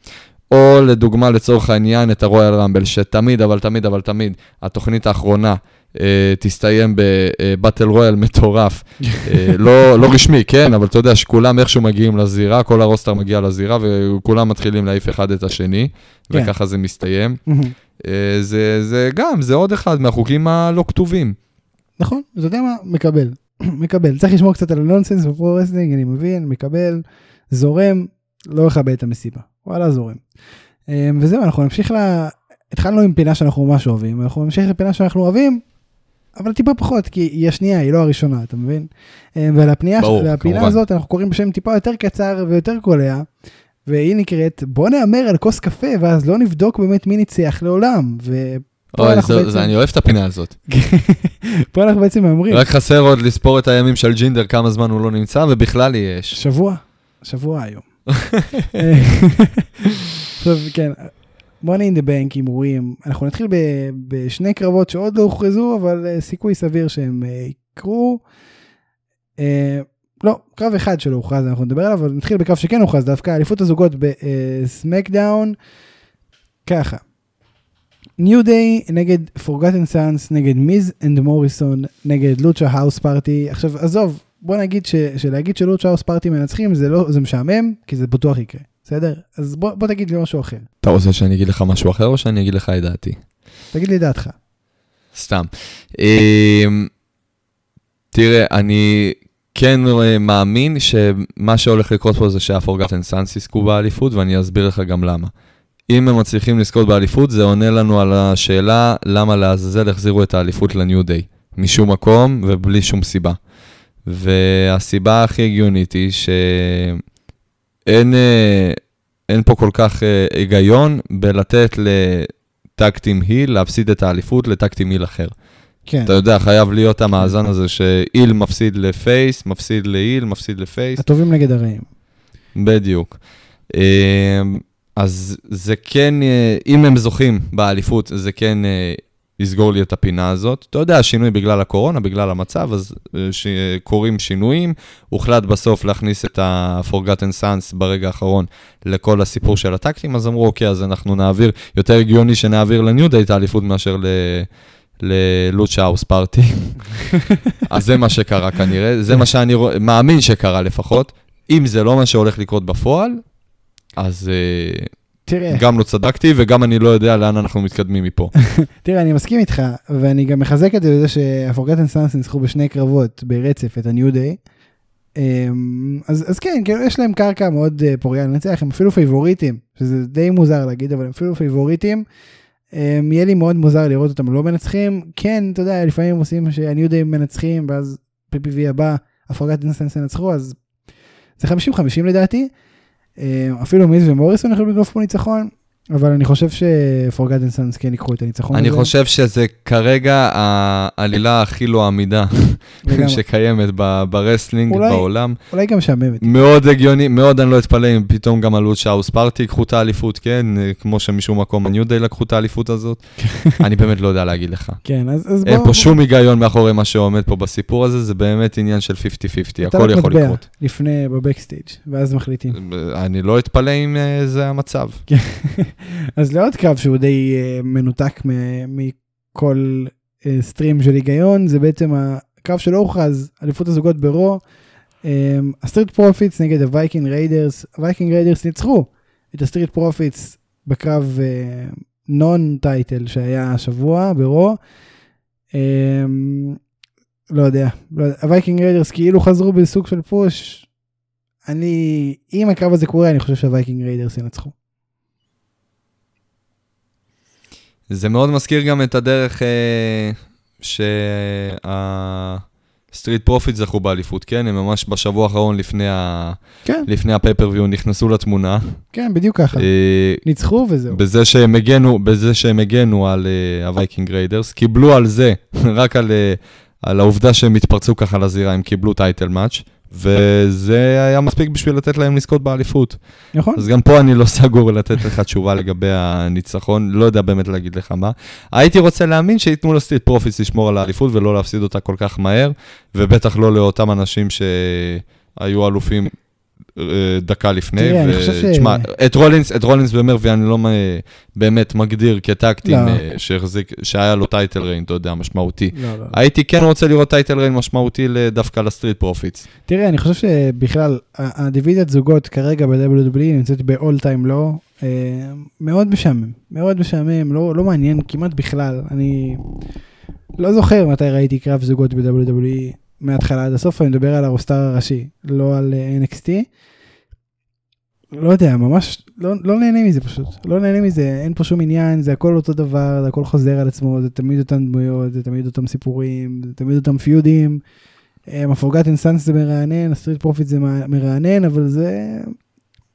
[SPEAKER 2] או לדוגמה, לצורך העניין, את הרויאל רמבל, שתמיד, אבל תמיד, אבל תמיד, התוכנית האחרונה תסתיים ב battle royal מטורף. אה, לא, לא רשמי, כן, אבל אתה יודע שכולם איכשהו מגיעים לזירה, כל ה roster מגיע לזירה, וכולם מתחילים להעיף אחד את השני,
[SPEAKER 1] כן.
[SPEAKER 2] וככה זה מסתיים. אה, זה, זה גם, זה עוד אחד מהחוקים הלא כתובים.
[SPEAKER 1] נכון, אתה יודע מה? מקבל. מקבל. צריך לשמור קצת על ה nonsense ב pro wrestling, אני מבין, מקבל, זורם, לא מכבה את המסיבה. וואלה, זורם. וזהו, אנחנו נמשיך ל... התחלנו עם פינה שאנחנו ממש אוהבים, אנחנו נמשיך לפינה שאנחנו אוהבים, אבל טיפה פחות, כי היא השנייה, היא לא הראשונה, אתה מבין? אמ, ולפינה. הזאת אנחנו קוראים בשם טיפה יותר קצר ויותר קולע, והיא נקראת בוא נהמר על כוס קפה ואז לא נבדוק באמת מי ניצח לעולם. ופה
[SPEAKER 2] אוי, זה-
[SPEAKER 1] בעצם-
[SPEAKER 2] זה- אני אוהב את הפינה הזאת.
[SPEAKER 1] פה אנחנו בעצם מהמרים.
[SPEAKER 2] רק חסר עוד לספור את הימים של ג'ינדר, כמה זמן הוא לא נמצא, ובכלל יש.
[SPEAKER 1] שבוע, שבוע היום. עכשיו, כן, money in the bank הימורים, אנחנו נתחיל ב- בשני קרבות שעוד לא הוכרזו, אבל אה, סיכוי סביר שהם אה, יקרו. אה, לא, קרב אחד שלא הוכרז, אנחנו נדבר עליו, אבל נתחיל בקרב שכן הוכרז דווקא, אליפות הזוגות בסמקדאון, ככה. ניו דיי נגד פורגטן סאנס, נגד מיז אנד מוריסון, נגד לוצ'ה האוס פארטי. עכשיו, עזוב, בוא נגיד ש, שלהגיד שלוצ'ה האוס פארטי מנצחים זה לא, זה משעמם, כי זה בטוח יקרה, בסדר? אז בוא, בוא תגיד לי משהו אחר.
[SPEAKER 2] אתה רוצה שאני אגיד לך משהו אחר, או שאני אגיד לך את דעתי?
[SPEAKER 1] תגיד לי דעתך.
[SPEAKER 2] סתם. אמ, תראה, אני כן מאמין שמה שהולך לקרות פה זה שהפורגטן סאנס יזכו באליפות, ואני אסביר לך גם למה. אם הם מצליחים לזכות באליפות, זה עונה לנו על השאלה למה לעזאזל החזירו את האליפות לניו דיי. משום מקום ובלי שום סיבה. והסיבה הכי הגיונית היא שאין אה, אין פה כל כך אה, היגיון בלתת לטקטים היל להפסיד את האליפות לטקטים היל אחר.
[SPEAKER 1] כן,
[SPEAKER 2] אתה יודע, חייב להיות המאזן הזה שהיל מפסיד לפייס, מפסיד להיל, מפסיד לפייס.
[SPEAKER 1] הטובים נגד הרעים.
[SPEAKER 2] בדיוק. אמ, אז זה כן, אה, אם הם זוכים באליפות, זה כן אה, יסגור לי את הפינה הזאת. אתה יודע, שינוי בגלל הקורונה, בגלל המצב, אז אה, ש- קורים שינויים. הוחלט בסוף להכניס את ה-Forgotten Sons ברגע האחרון לכל הסיפור של הטקטים, אז אמרו, אוקיי, אז אנחנו נעביר, יותר הגיוני שנעביר לניו דיי את האליפות מאשר ל... ללוצ'ה האוס פארטי. אז זה מה שקרה כנראה, זה מה שאני רוא- מאמין שקרה לפחות. אם זה לא מה שהולך לקרות בפועל, אז אה,
[SPEAKER 1] תראה,
[SPEAKER 2] גם לא צדקתי וגם אני לא יודע לאן אנחנו מתקדמים מפה.
[SPEAKER 1] תראה, אני מסכים איתך, ואני גם מחזק את זה בזה שהפורגטן סאנס ניצחו בשני קרבות ברצף את הניו דיי. אז, אז כן, כאילו יש להם קרקע מאוד אה, פוריה לנצח, הם אפילו פייבוריטים, שזה די מוזר להגיד, אבל הם אפילו פייבוריטים. אמ, יהיה לי מאוד מוזר לראות אותם לא מנצחים. כן, אתה יודע, לפעמים עושים שהניו דיי מנצחים, ואז PPV הבא, הפורגטן סאנס ינצחו, אז זה 50-50 לדעתי. אמ, אפילו מיז ומוריסון יכולים לגנוב פה ניצחון, אבל אני חושב שפורגטן סאנס כן ייקחו את הניצחון הזה.
[SPEAKER 2] אני חושב שזה כרגע העלילה הכי לא עמידה. שקיימת ב wrestling
[SPEAKER 1] אולי-
[SPEAKER 2] בעולם.
[SPEAKER 1] אולי גם משעממת.
[SPEAKER 2] מאוד הגיוני, מאוד אני לא אתפלא אם פתאום גם הלוצ'ה האוס פארטי ייקחו את האליפות, כן? כמו שמשום מקום הניו דיי לקחו את האליפות הזאת. אני באמת לא יודע להגיד לך.
[SPEAKER 1] כן, אז, אז בוא...
[SPEAKER 2] אין פה שום היגיון מאחורי מה שעומד פה בסיפור הזה, זה באמת עניין של 50-50,
[SPEAKER 1] אתה
[SPEAKER 2] הכל יכול לקרות.
[SPEAKER 1] לפני, ב backstage, ואז מחליטים.
[SPEAKER 2] אני לא אתפלא אם אה, זה המצב.
[SPEAKER 1] אז לעוד קרב שהוא די אה, מנותק מכל אה, stream של היגיון, זה בעצם הקרב שלא הוכרז, אליפות הזוגות ברו. אה, הסטריט פרופיטס נגד הווייקינג ריידרס, הווייקינג ריידרס ניצחו את הסטריט פרופיטס בקרב non-title שהיה השבוע ברו. אה, לא יודע, לא ה Viking Raiders כאילו חזרו בסוג של push. אני, אם הקרב הזה קורה, אני חושב שה Viking Raiders ינצחו.
[SPEAKER 2] זה מאוד מזכיר גם את הדרך אה, שה Street Profit זכו באליפות, כן? הם ממש בשבוע האחרון לפני, ה...
[SPEAKER 1] כן,
[SPEAKER 2] לפני ה pay-per-view נכנסו לתמונה.
[SPEAKER 1] כן, בדיוק ככה.
[SPEAKER 2] אה,
[SPEAKER 1] ניצחו וזהו.
[SPEAKER 2] בזה שהם הגנו, בזה שהם הגנו על אה, ה Viking Raiders, קיבלו על זה, רק על, אה, על העובדה שהם התפרצו ככה לזירה, הם קיבלו title match, וזה היה מספיק בשביל לתת להם לזכות באליפות.
[SPEAKER 1] נכון?
[SPEAKER 2] אז גם פה אני לא סגור לתת לך תשובה לגבי הניצחון, לא יודע באמת להגיד לך מה. הייתי רוצה להאמין שייתנו ל Street Profits לשמור על האליפות ולא להפסיד אותה כל כך מהר, ובטח לא לאותם אנשים שהיו אלופים דקה לפני.
[SPEAKER 1] תראה, אני חושב ש-
[SPEAKER 2] תשמע, את רולינס, את רולינס ומרפי אני לא באמת מגדיר כ
[SPEAKER 1] tag
[SPEAKER 2] team לא. שהחזיק, שהיה לו title reign, אתה יודע, משמעותי.
[SPEAKER 1] לא, לא.
[SPEAKER 2] הייתי כן רוצה לראות title reign משמעותי דווקא ל Street Profits.
[SPEAKER 1] תראה, אני חושב שבכלל, הדיוויזיית זוגות כרגע ב-WWE נמצאת ב-all time. אה, מאוד משעמם, מאוד משעמם, לא, לא מעניין כמעט בכלל. אני לא זוכר מתי ראיתי קרב זוגות ב-WWE מההתחלה עד הסוף, אני מדבר על הרוסטר הראשי, לא על אה, NXT. לא יודע, ממש לא, לא נהנה מזה פשוט, לא נהנה מזה, אין פה שום עניין, זה הכל אותו דבר, זה הכל חוזר על עצמו, זה תמיד אותן דמויות, זה תמיד אותם סיפורים, זה תמיד אותם פיודים. ה Forgotten Sons זה מרענן, ה Street Profit זה מרענן, אבל זה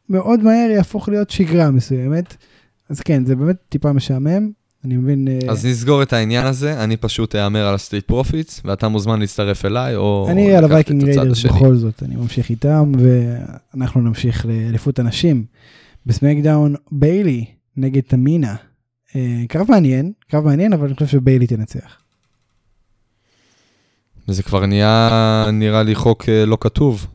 [SPEAKER 1] מאוד מהר יהפוך להיות שגרה מסוימת. אז כן, זה באמת טיפה משעמם. אני מבין... אה,
[SPEAKER 2] אז נסגור את העניין הזה, אני פשוט אהמר על ה Street Profits, ואתה מוזמן להצטרף אליי, או...
[SPEAKER 1] אני על
[SPEAKER 2] ה
[SPEAKER 1] Viking
[SPEAKER 2] Raiders.
[SPEAKER 1] בכל זאת, אני ממשיך איתם, ואנחנו נמשיך לאליפות הנשים. ב SmackDown, ביילי נגד תמינה. אה, קרב מעניין, קרב מעניין, אבל אני חושב שביילי תנצח.
[SPEAKER 2] וזה כבר נהיה, נראה לי חוק אה, לא כתוב,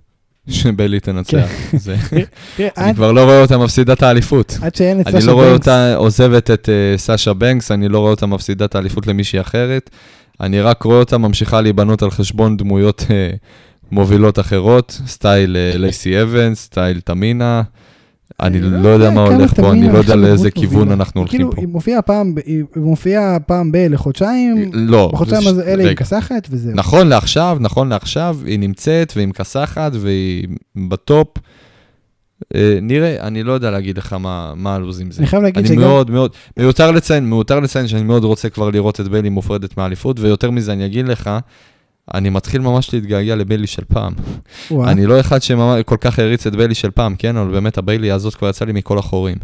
[SPEAKER 2] שביילי תנצח.
[SPEAKER 1] תראה,
[SPEAKER 2] אני כבר לא רואה אותה מפסידה את האליפות.
[SPEAKER 1] עד שאין את
[SPEAKER 2] אני
[SPEAKER 1] סאשה
[SPEAKER 2] לא רואה
[SPEAKER 1] בנקס,
[SPEAKER 2] אותה עוזבת את אה, סאשה בנקס, אני לא רואה אותה מפסידה את האליפות למישהי אחרת. אני רק רואה אותה ממשיכה להיבנות על חשבון דמויות אה, מובילות אחרות, סטייל אה, לייסי אבנס, סטייל תמינה. אני
[SPEAKER 1] אני
[SPEAKER 2] לא יודע מה הולך פה, אני לא יודע לאיזה כיוון
[SPEAKER 1] מובילה.
[SPEAKER 2] אנחנו הולכים
[SPEAKER 1] כאילו,
[SPEAKER 2] פה.
[SPEAKER 1] היא מופיעה פעם, ב- היא מופיעה פעם ב... לחודשיים,
[SPEAKER 2] לא,
[SPEAKER 1] בחודשיים
[SPEAKER 2] זה-
[SPEAKER 1] הזה אלה היא
[SPEAKER 2] רגע.
[SPEAKER 1] מכסחת וזהו.
[SPEAKER 2] נכון לעכשיו, נכון לעכשיו, היא נמצאת והיא מכסחת והיא ב top. אה, נראה, אני לא יודע להגיד לך מה מה הלו"ז עם זה.
[SPEAKER 1] אני חייב להגיד
[SPEAKER 2] אני
[SPEAKER 1] שגם...
[SPEAKER 2] מאוד מאוד, מיותר לציין, מיותר לציין שאני מאוד רוצה כבר לראות את ביילי מופרדת מהאליפות, ויותר מזה אני אגיד לך, אני מתחיל ממש להתגעגע לביילי של פעם. אני לא אחד שכל כך העריץ את ביילי של פעם, כן, אבל באמת הביילי הזאת כבר יצא לי מכל החורים.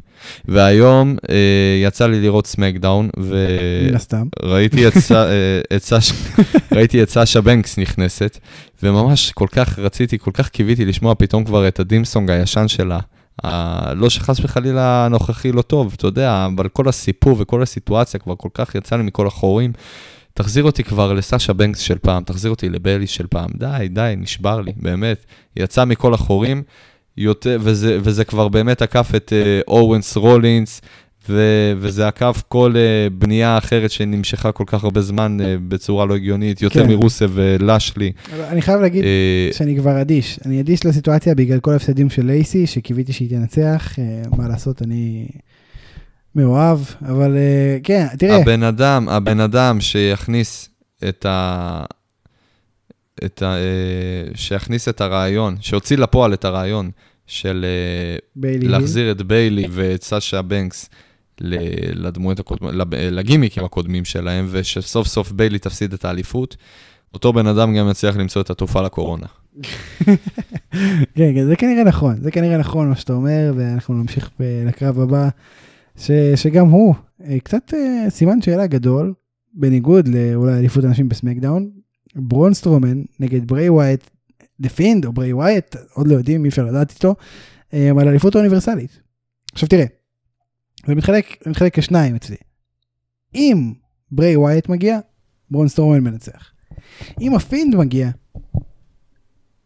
[SPEAKER 2] והיום אה, יצא לי לראות SmackDown, ו...
[SPEAKER 1] מן הסתם.
[SPEAKER 2] ראיתי את, ס... אה, את סאשה בנקס נכנסת, וממש כל כך רציתי, כל כך קיוויתי לשמוע פתאום כבר את הדימסונג הישן שלה. ה... לא שחס וחלילה הנוכחי לא טוב, אתה יודע, אבל כל הסיפור וכל הסיטואציה כבר כל כך יצא לי מכל החורים. תחזיר אותי כבר לסאשה בנקס של פעם, תחזיר אותי לביילי של פעם. די, די, נשבר לי, באמת. יצא מכל החורים, יותר, וזה, וזה כבר באמת עקף את אה, אורנס רולינס, ו- וזה עקף כל uh, בנייה אחרת שנמשכה כל כך הרבה זמן uh, בצורה לא הגיונית, יותר
[SPEAKER 1] כן.
[SPEAKER 2] מרוסב ולאשלי.
[SPEAKER 1] אני חייב להגיד
[SPEAKER 2] אה,
[SPEAKER 1] שאני כבר אדיש. אני אדיש לסיטואציה בגלל כל ההפסדים של לייסי, שקיוויתי שהיא תנצח. אה, מה לעשות, אני מאוהב, אבל אה, כן, תראה,
[SPEAKER 2] הבן אדם, הבן אדם שיכניס את ה... את ה... אה, שיכניס את הרעיון, שהוציא לפועל את הרעיון של אה,
[SPEAKER 1] ביילי.
[SPEAKER 2] להחזיר את ביילי ואת סאשה בנקס ל- לדמויות הקודמות, לגימיקים הקודמים שלהם, ושסוף סוף ביילי תפסיד את האליפות, אותו בן אדם גם יצליח למצוא את התרופה לקורונה.
[SPEAKER 1] כן, כן, זה כנראה נכון, זה כנראה נכון מה שאתה אומר, ואנחנו נמשיך לקרב הבא, ש, שגם הוא אה, קצת אה, סימן שאלה גדול, בניגוד לאולי אליפות הנשים ב SmackDown, ברון סטרומן נגד ברי ווייט, The Fiend או ברי ווייט, עוד לא יודעים, אי אפשר לדעת איתו, אה, על אליפות האוניברסלית. עכשיו תראה, זה מתחלק, זה מתחלק לשניים אצלי. אם ברי ווייט מגיע, ברון סטרומן מנצח. אם ה Fiend מגיע,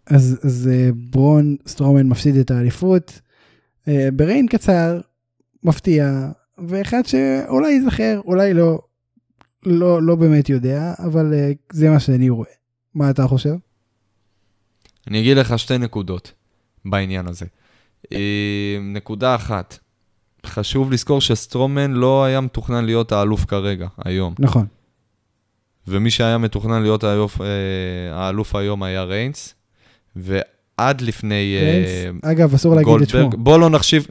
[SPEAKER 1] אז, אז אה, ברון סטרומן מפסיד את האליפות. אה, בריין קצר, מפתיע, ואחד שאולי ייזכר, אולי לא, לא, לא באמת יודע, אבל אה, זה מה שאני רואה. מה אתה חושב?
[SPEAKER 2] אני אגיד לך שתי נקודות בעניין הזה. אה, נקודה אחת, חשוב לזכור שסטרומן לא היה מתוכנן להיות האלוף כרגע, היום.
[SPEAKER 1] נכון.
[SPEAKER 2] ומי שהיה מתוכנן להיות האלוף, אה, האלוף היום היה ריינס, ועד לפני
[SPEAKER 1] ריינס, אגב, אסור להגיד את שמו.
[SPEAKER 2] בוא לא נחשיב...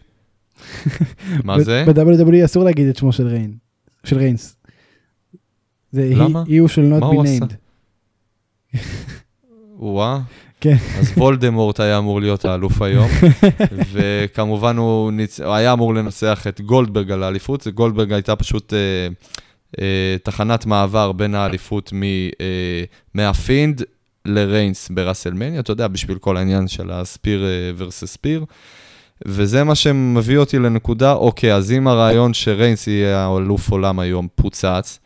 [SPEAKER 2] מה זה?
[SPEAKER 1] ב-WWE אסור להגיד את שמו של ריין. של ריינס. זה
[SPEAKER 2] למה?
[SPEAKER 1] he, who shall not be named.
[SPEAKER 2] וואה.
[SPEAKER 1] כן.
[SPEAKER 2] אז וולדמורט היה אמור להיות האלוף היום, וכמובן הוא, ניצ... היה אמור לנצח את גולדברג על האליפות, גולדברג הייתה פשוט אה, אה, תחנת מעבר בין האליפות מ, אה, מה Fiend לריינס ב WrestleMania, אתה יודע, בשביל כל העניין של ה spear אה, versus spear. וזה מה שמביא אותי לנקודה, אוקיי, אז אם הרעיון שריינס יהיה האלוף עולם היום פוצץ,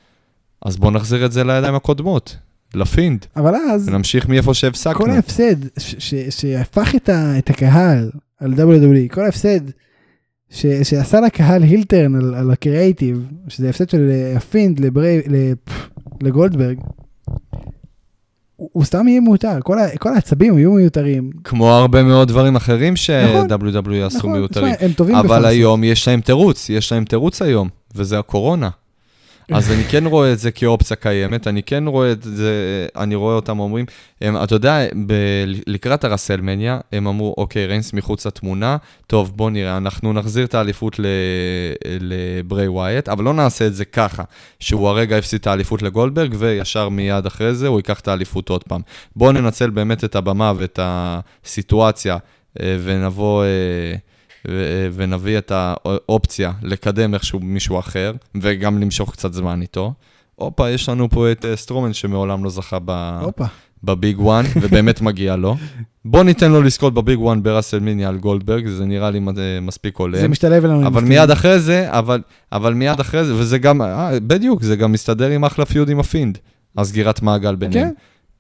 [SPEAKER 2] אז בואו נחזיר את זה לידיים הקודמות, ל Fiend,
[SPEAKER 1] אבל אז,
[SPEAKER 2] ונמשיך מאיפה שהפסקנו.
[SPEAKER 1] כל ההפסד ש- ש- שהפך את, את הקהל על WWE, כל ההפסד ש- שעשה לקהל heel turn על, על הקריאייטיב, שזה הפסד של אה, ה Fiend לברי, לגולדברג, הוא, הוא סתם יהיה מיותר, כל, ה- כל העצבים יהיו מיותרים.
[SPEAKER 2] כמו הרבה מאוד דברים אחרים
[SPEAKER 1] נכון,
[SPEAKER 2] ש-WWE עשו
[SPEAKER 1] נכון,
[SPEAKER 2] מיותרים.
[SPEAKER 1] תשמע, הם טובים
[SPEAKER 2] אבל. היום יש להם תירוץ, יש להם תירוץ היום, וזה הקורונה. אז אני כן רואה את זה כאופציה קיימת, אני כן רואה את זה, אני רואה אותם אומרים, הם, אתה יודע, ב- לקראת הרסלמניה, הם אמרו, אוקיי, ריינס מחוץ לתמונה, טוב, בוא נראה, אנחנו נחזיר את האליפות לברי ווייט, אבל לא נעשה את זה ככה, שהוא הרגע הפסיד את האליפות לגולדברג, וישר מיד אחרי זה הוא ייקח את האליפות עוד פעם. בואו ננצל באמת את הבמה ואת הסיטואציה, אה, ונבוא... ונביא את האופציה לקדם איכשהו מישהו אחר, וגם למשוך קצת זמן איתו. הופה, יש לנו פה את אה, סטרומן שמעולם לא זכה ב...
[SPEAKER 1] הופה.
[SPEAKER 2] ב big one, ובאמת מגיע לו. בוא ניתן לו לזכות ב big one ב WrestleMania על גולדברג, זה נראה לי אה, מספיק הולם.
[SPEAKER 1] זה משתלב אלינו.
[SPEAKER 2] אבל מיד אחרי זה, אבל, אבל מיד אחרי זה, וזה גם, אה, בדיוק, זה גם מסתדר עם אחלה feud עם ה Fiend, הסגירת מעגל ביניהם.
[SPEAKER 1] כן.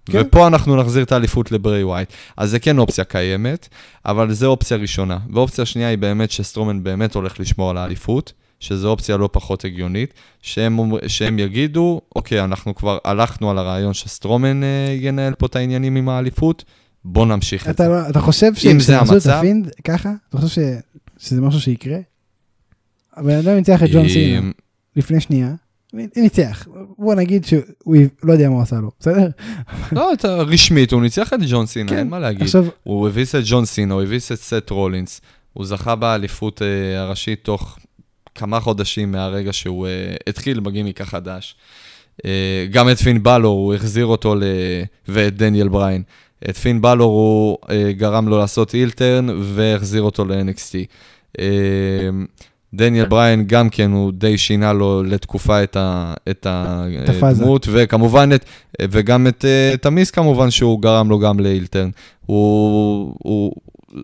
[SPEAKER 1] כן.
[SPEAKER 2] ופה אנחנו נחזיר את האליפות לברי ווייט. אז זה כן אופציה קיימת, אבל זה אופציה ראשונה. ואופציה שנייה היא באמת שסטרומן באמת הולך לשמור על האליפות, שזו אופציה לא פחות הגיונית, שהם, שהם יגידו, אוקיי, אנחנו כבר הלכנו על הרעיון שסטרומן אה, ינהל פה את העניינים עם האליפות, בוא נמשיך את זה.
[SPEAKER 1] אתה, לא- אתה חושב
[SPEAKER 2] אם זה המצב-
[SPEAKER 1] ה Fiend ככה? אתה חושב ש, שזה משהו שיקרה? הבן אדם ניצח את ג'ון סינה לפני שנייה. ניצח, בוא נגיד שהוא לא יודע מה הוא עשה לו, בסדר?
[SPEAKER 2] לא, אתה, רשמית, הוא ניצח את ג'ון סינה,
[SPEAKER 1] כן.
[SPEAKER 2] אין מה להגיד.
[SPEAKER 1] עכשיו,
[SPEAKER 2] הוא הביס את ג'ון סינה, הוא הביס את סט רולינס, הוא זכה באליפות אה, הראשית תוך כמה חודשים מהרגע שהוא אה, התחיל בגימיק החדש. אה, גם את פין בלור, הוא החזיר אותו, ל... ואת דניאל בריין. את פין בלור הוא אה, גרם לו לעשות אילטרן והחזיר אותו ל-NXT. אה, דניאל בריין גם כן, הוא די שינה לו לתקופה את, ה, את. הדמות, וכמובן, את, וגם את, אה, את המיס כמובן, שהוא גרם לו גם לאילטרן. הוא, הוא,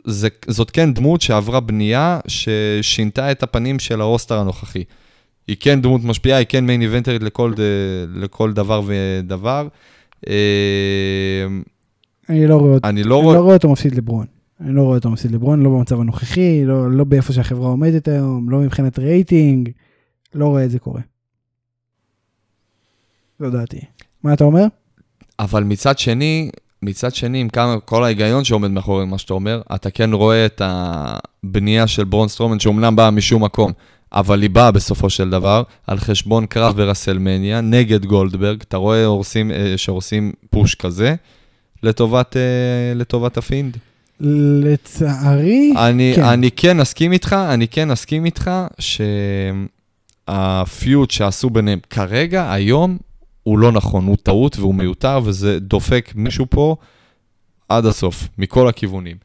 [SPEAKER 2] זה, זאת כן דמות שעברה בנייה ששינתה את הפנים של הרוסטר הנוכחי. היא כן דמות משפיעה, היא כן מיין איבנטרית לכל, לכל דבר ודבר. אה,
[SPEAKER 1] אני לא רואה אותו.
[SPEAKER 2] אני לא
[SPEAKER 1] אני. לא רואה אותו מפסיד לברון. אני לא רואה אותו מפסיד לברון, לא במצב הנוכחי, לא, לא באיפה שהחברה עומדת היום, לא מבחינת רייטינג, לא רואה את זה קורה. זו דעתי. מה אתה אומר?
[SPEAKER 2] אבל מצד שני, מצד שני, עם כמה, כל ההיגיון שעומד מאחורי מה שאתה אומר, אתה כן רואה את הבנייה של ברון סטרומן, שאומנם באה משום מקום, אבל היא באה בסופו של דבר על חשבון קרב ברסלמניה נגד גולדברג. אתה רואה הורסים, אה, שהורסים push כזה לטובת, אה, לטובת הפינד.
[SPEAKER 1] לצערי,
[SPEAKER 2] אני,
[SPEAKER 1] כן.
[SPEAKER 2] אני כן אסכים איתך, אני כן אסכים איתך שה feud שעשו ביניהם כרגע, היום, הוא לא נכון, הוא טעות והוא מיותר, וזה דופק מישהו פה עד הסוף, מכל הכיוונים.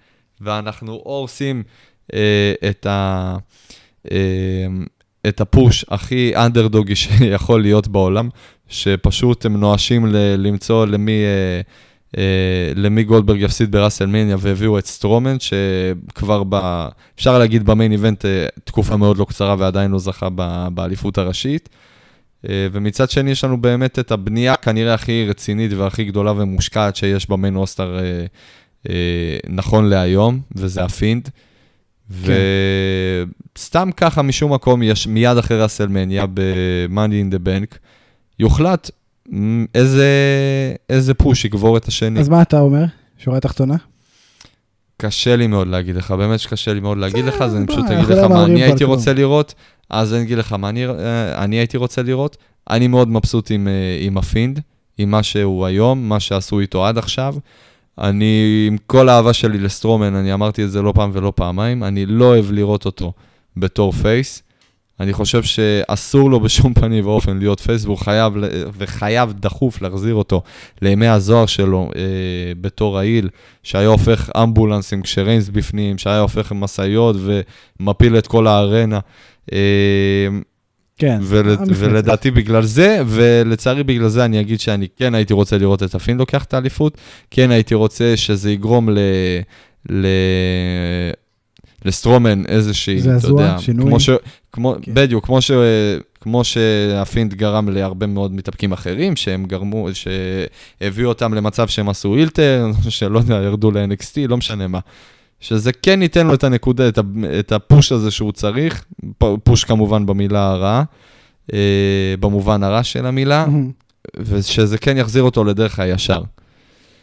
[SPEAKER 2] ואנחנו או עושים אה, את, ה, אה, את ה push הכי אנדרדוגי שיכול להיות בעולם, שפשוט הם נואשים ל- למצוא למי... אה, למי גולדברג יפסיד בראסלמניה והביאו את סטרומן, שכבר ב... אפשר להגיד ב main event אה, תקופה מאוד לא קצרה ועדיין לא זכה. באליפות הראשית. אה, ומצד שני יש לנו באמת את הבנייה כנראה הכי רצינית והכי גדולה ומושקעת שיש ב main roster אה, אה, נכון להיום, וזה הפינד. וסתם ככה משום מקום, יש מיד אחרי ראסלמניה ב-Money in the Bank, יוחלט איזה, איזה push יגבור את השני.
[SPEAKER 1] אז מה אתה אומר? שורה תחתונה?
[SPEAKER 2] קשה לי מאוד להגיד לך, באמת שקשה לי מאוד להגיד לך, אז אני פשוט אגיד
[SPEAKER 1] לא
[SPEAKER 2] לך מה
[SPEAKER 1] מהמרים
[SPEAKER 2] אני הייתי. רוצה לראות, אז אני אגיד לך מה אני, אה, הייתי רוצה לראות. אני מאוד מבסוט אה, עם הפינד, עם מה שהוא היום, מה שעשו איתו עד עכשיו. אני, עם כל האהבה שלי לסטרומן, אני אמרתי את זה לא פעם ולא פעמיים, אני לא אוהב לראות אותו בתור face. אני חושב שאסור לו בשום פנים ואופן להיות face, והוא חייב, וחייב דחוף להחזיר אותו לימי הזוהר שלו אה, בתור heel, שהיה הופך אמבולנסים כשריינס בפנים, שהיה הופך משאיות ומפיל את כל הארנה. אה,
[SPEAKER 1] כן.
[SPEAKER 2] ול,
[SPEAKER 1] המפלצת.
[SPEAKER 2] ולדעתי בגלל זה, ולצערי בגלל זה אני אגיד שאני כן הייתי רוצה לראות את הפינד לוקח את האליפות, כן הייתי רוצה שזה יגרום ל... ל... לסטרומן איזושהי, אתה יודע,
[SPEAKER 1] שינוי.
[SPEAKER 2] כמו ש... כמו,
[SPEAKER 1] כן.
[SPEAKER 2] בדיוק, כמו, ש... כמו שהפינט גרם להרבה מאוד מתאפקים אחרים, שהם גרמו, שהביאו אותם למצב שהם עשו אילטר, שלא יודע, ירדו ל-NXT, לא משנה מה. שזה כן ייתן לו את הנקודה, את. את הפוש הזה שהוא צריך, פוש כמובן במילה הרעה, אה, במובן הרע של המילה. ושזה כן יחזיר אותו לדרך הישר,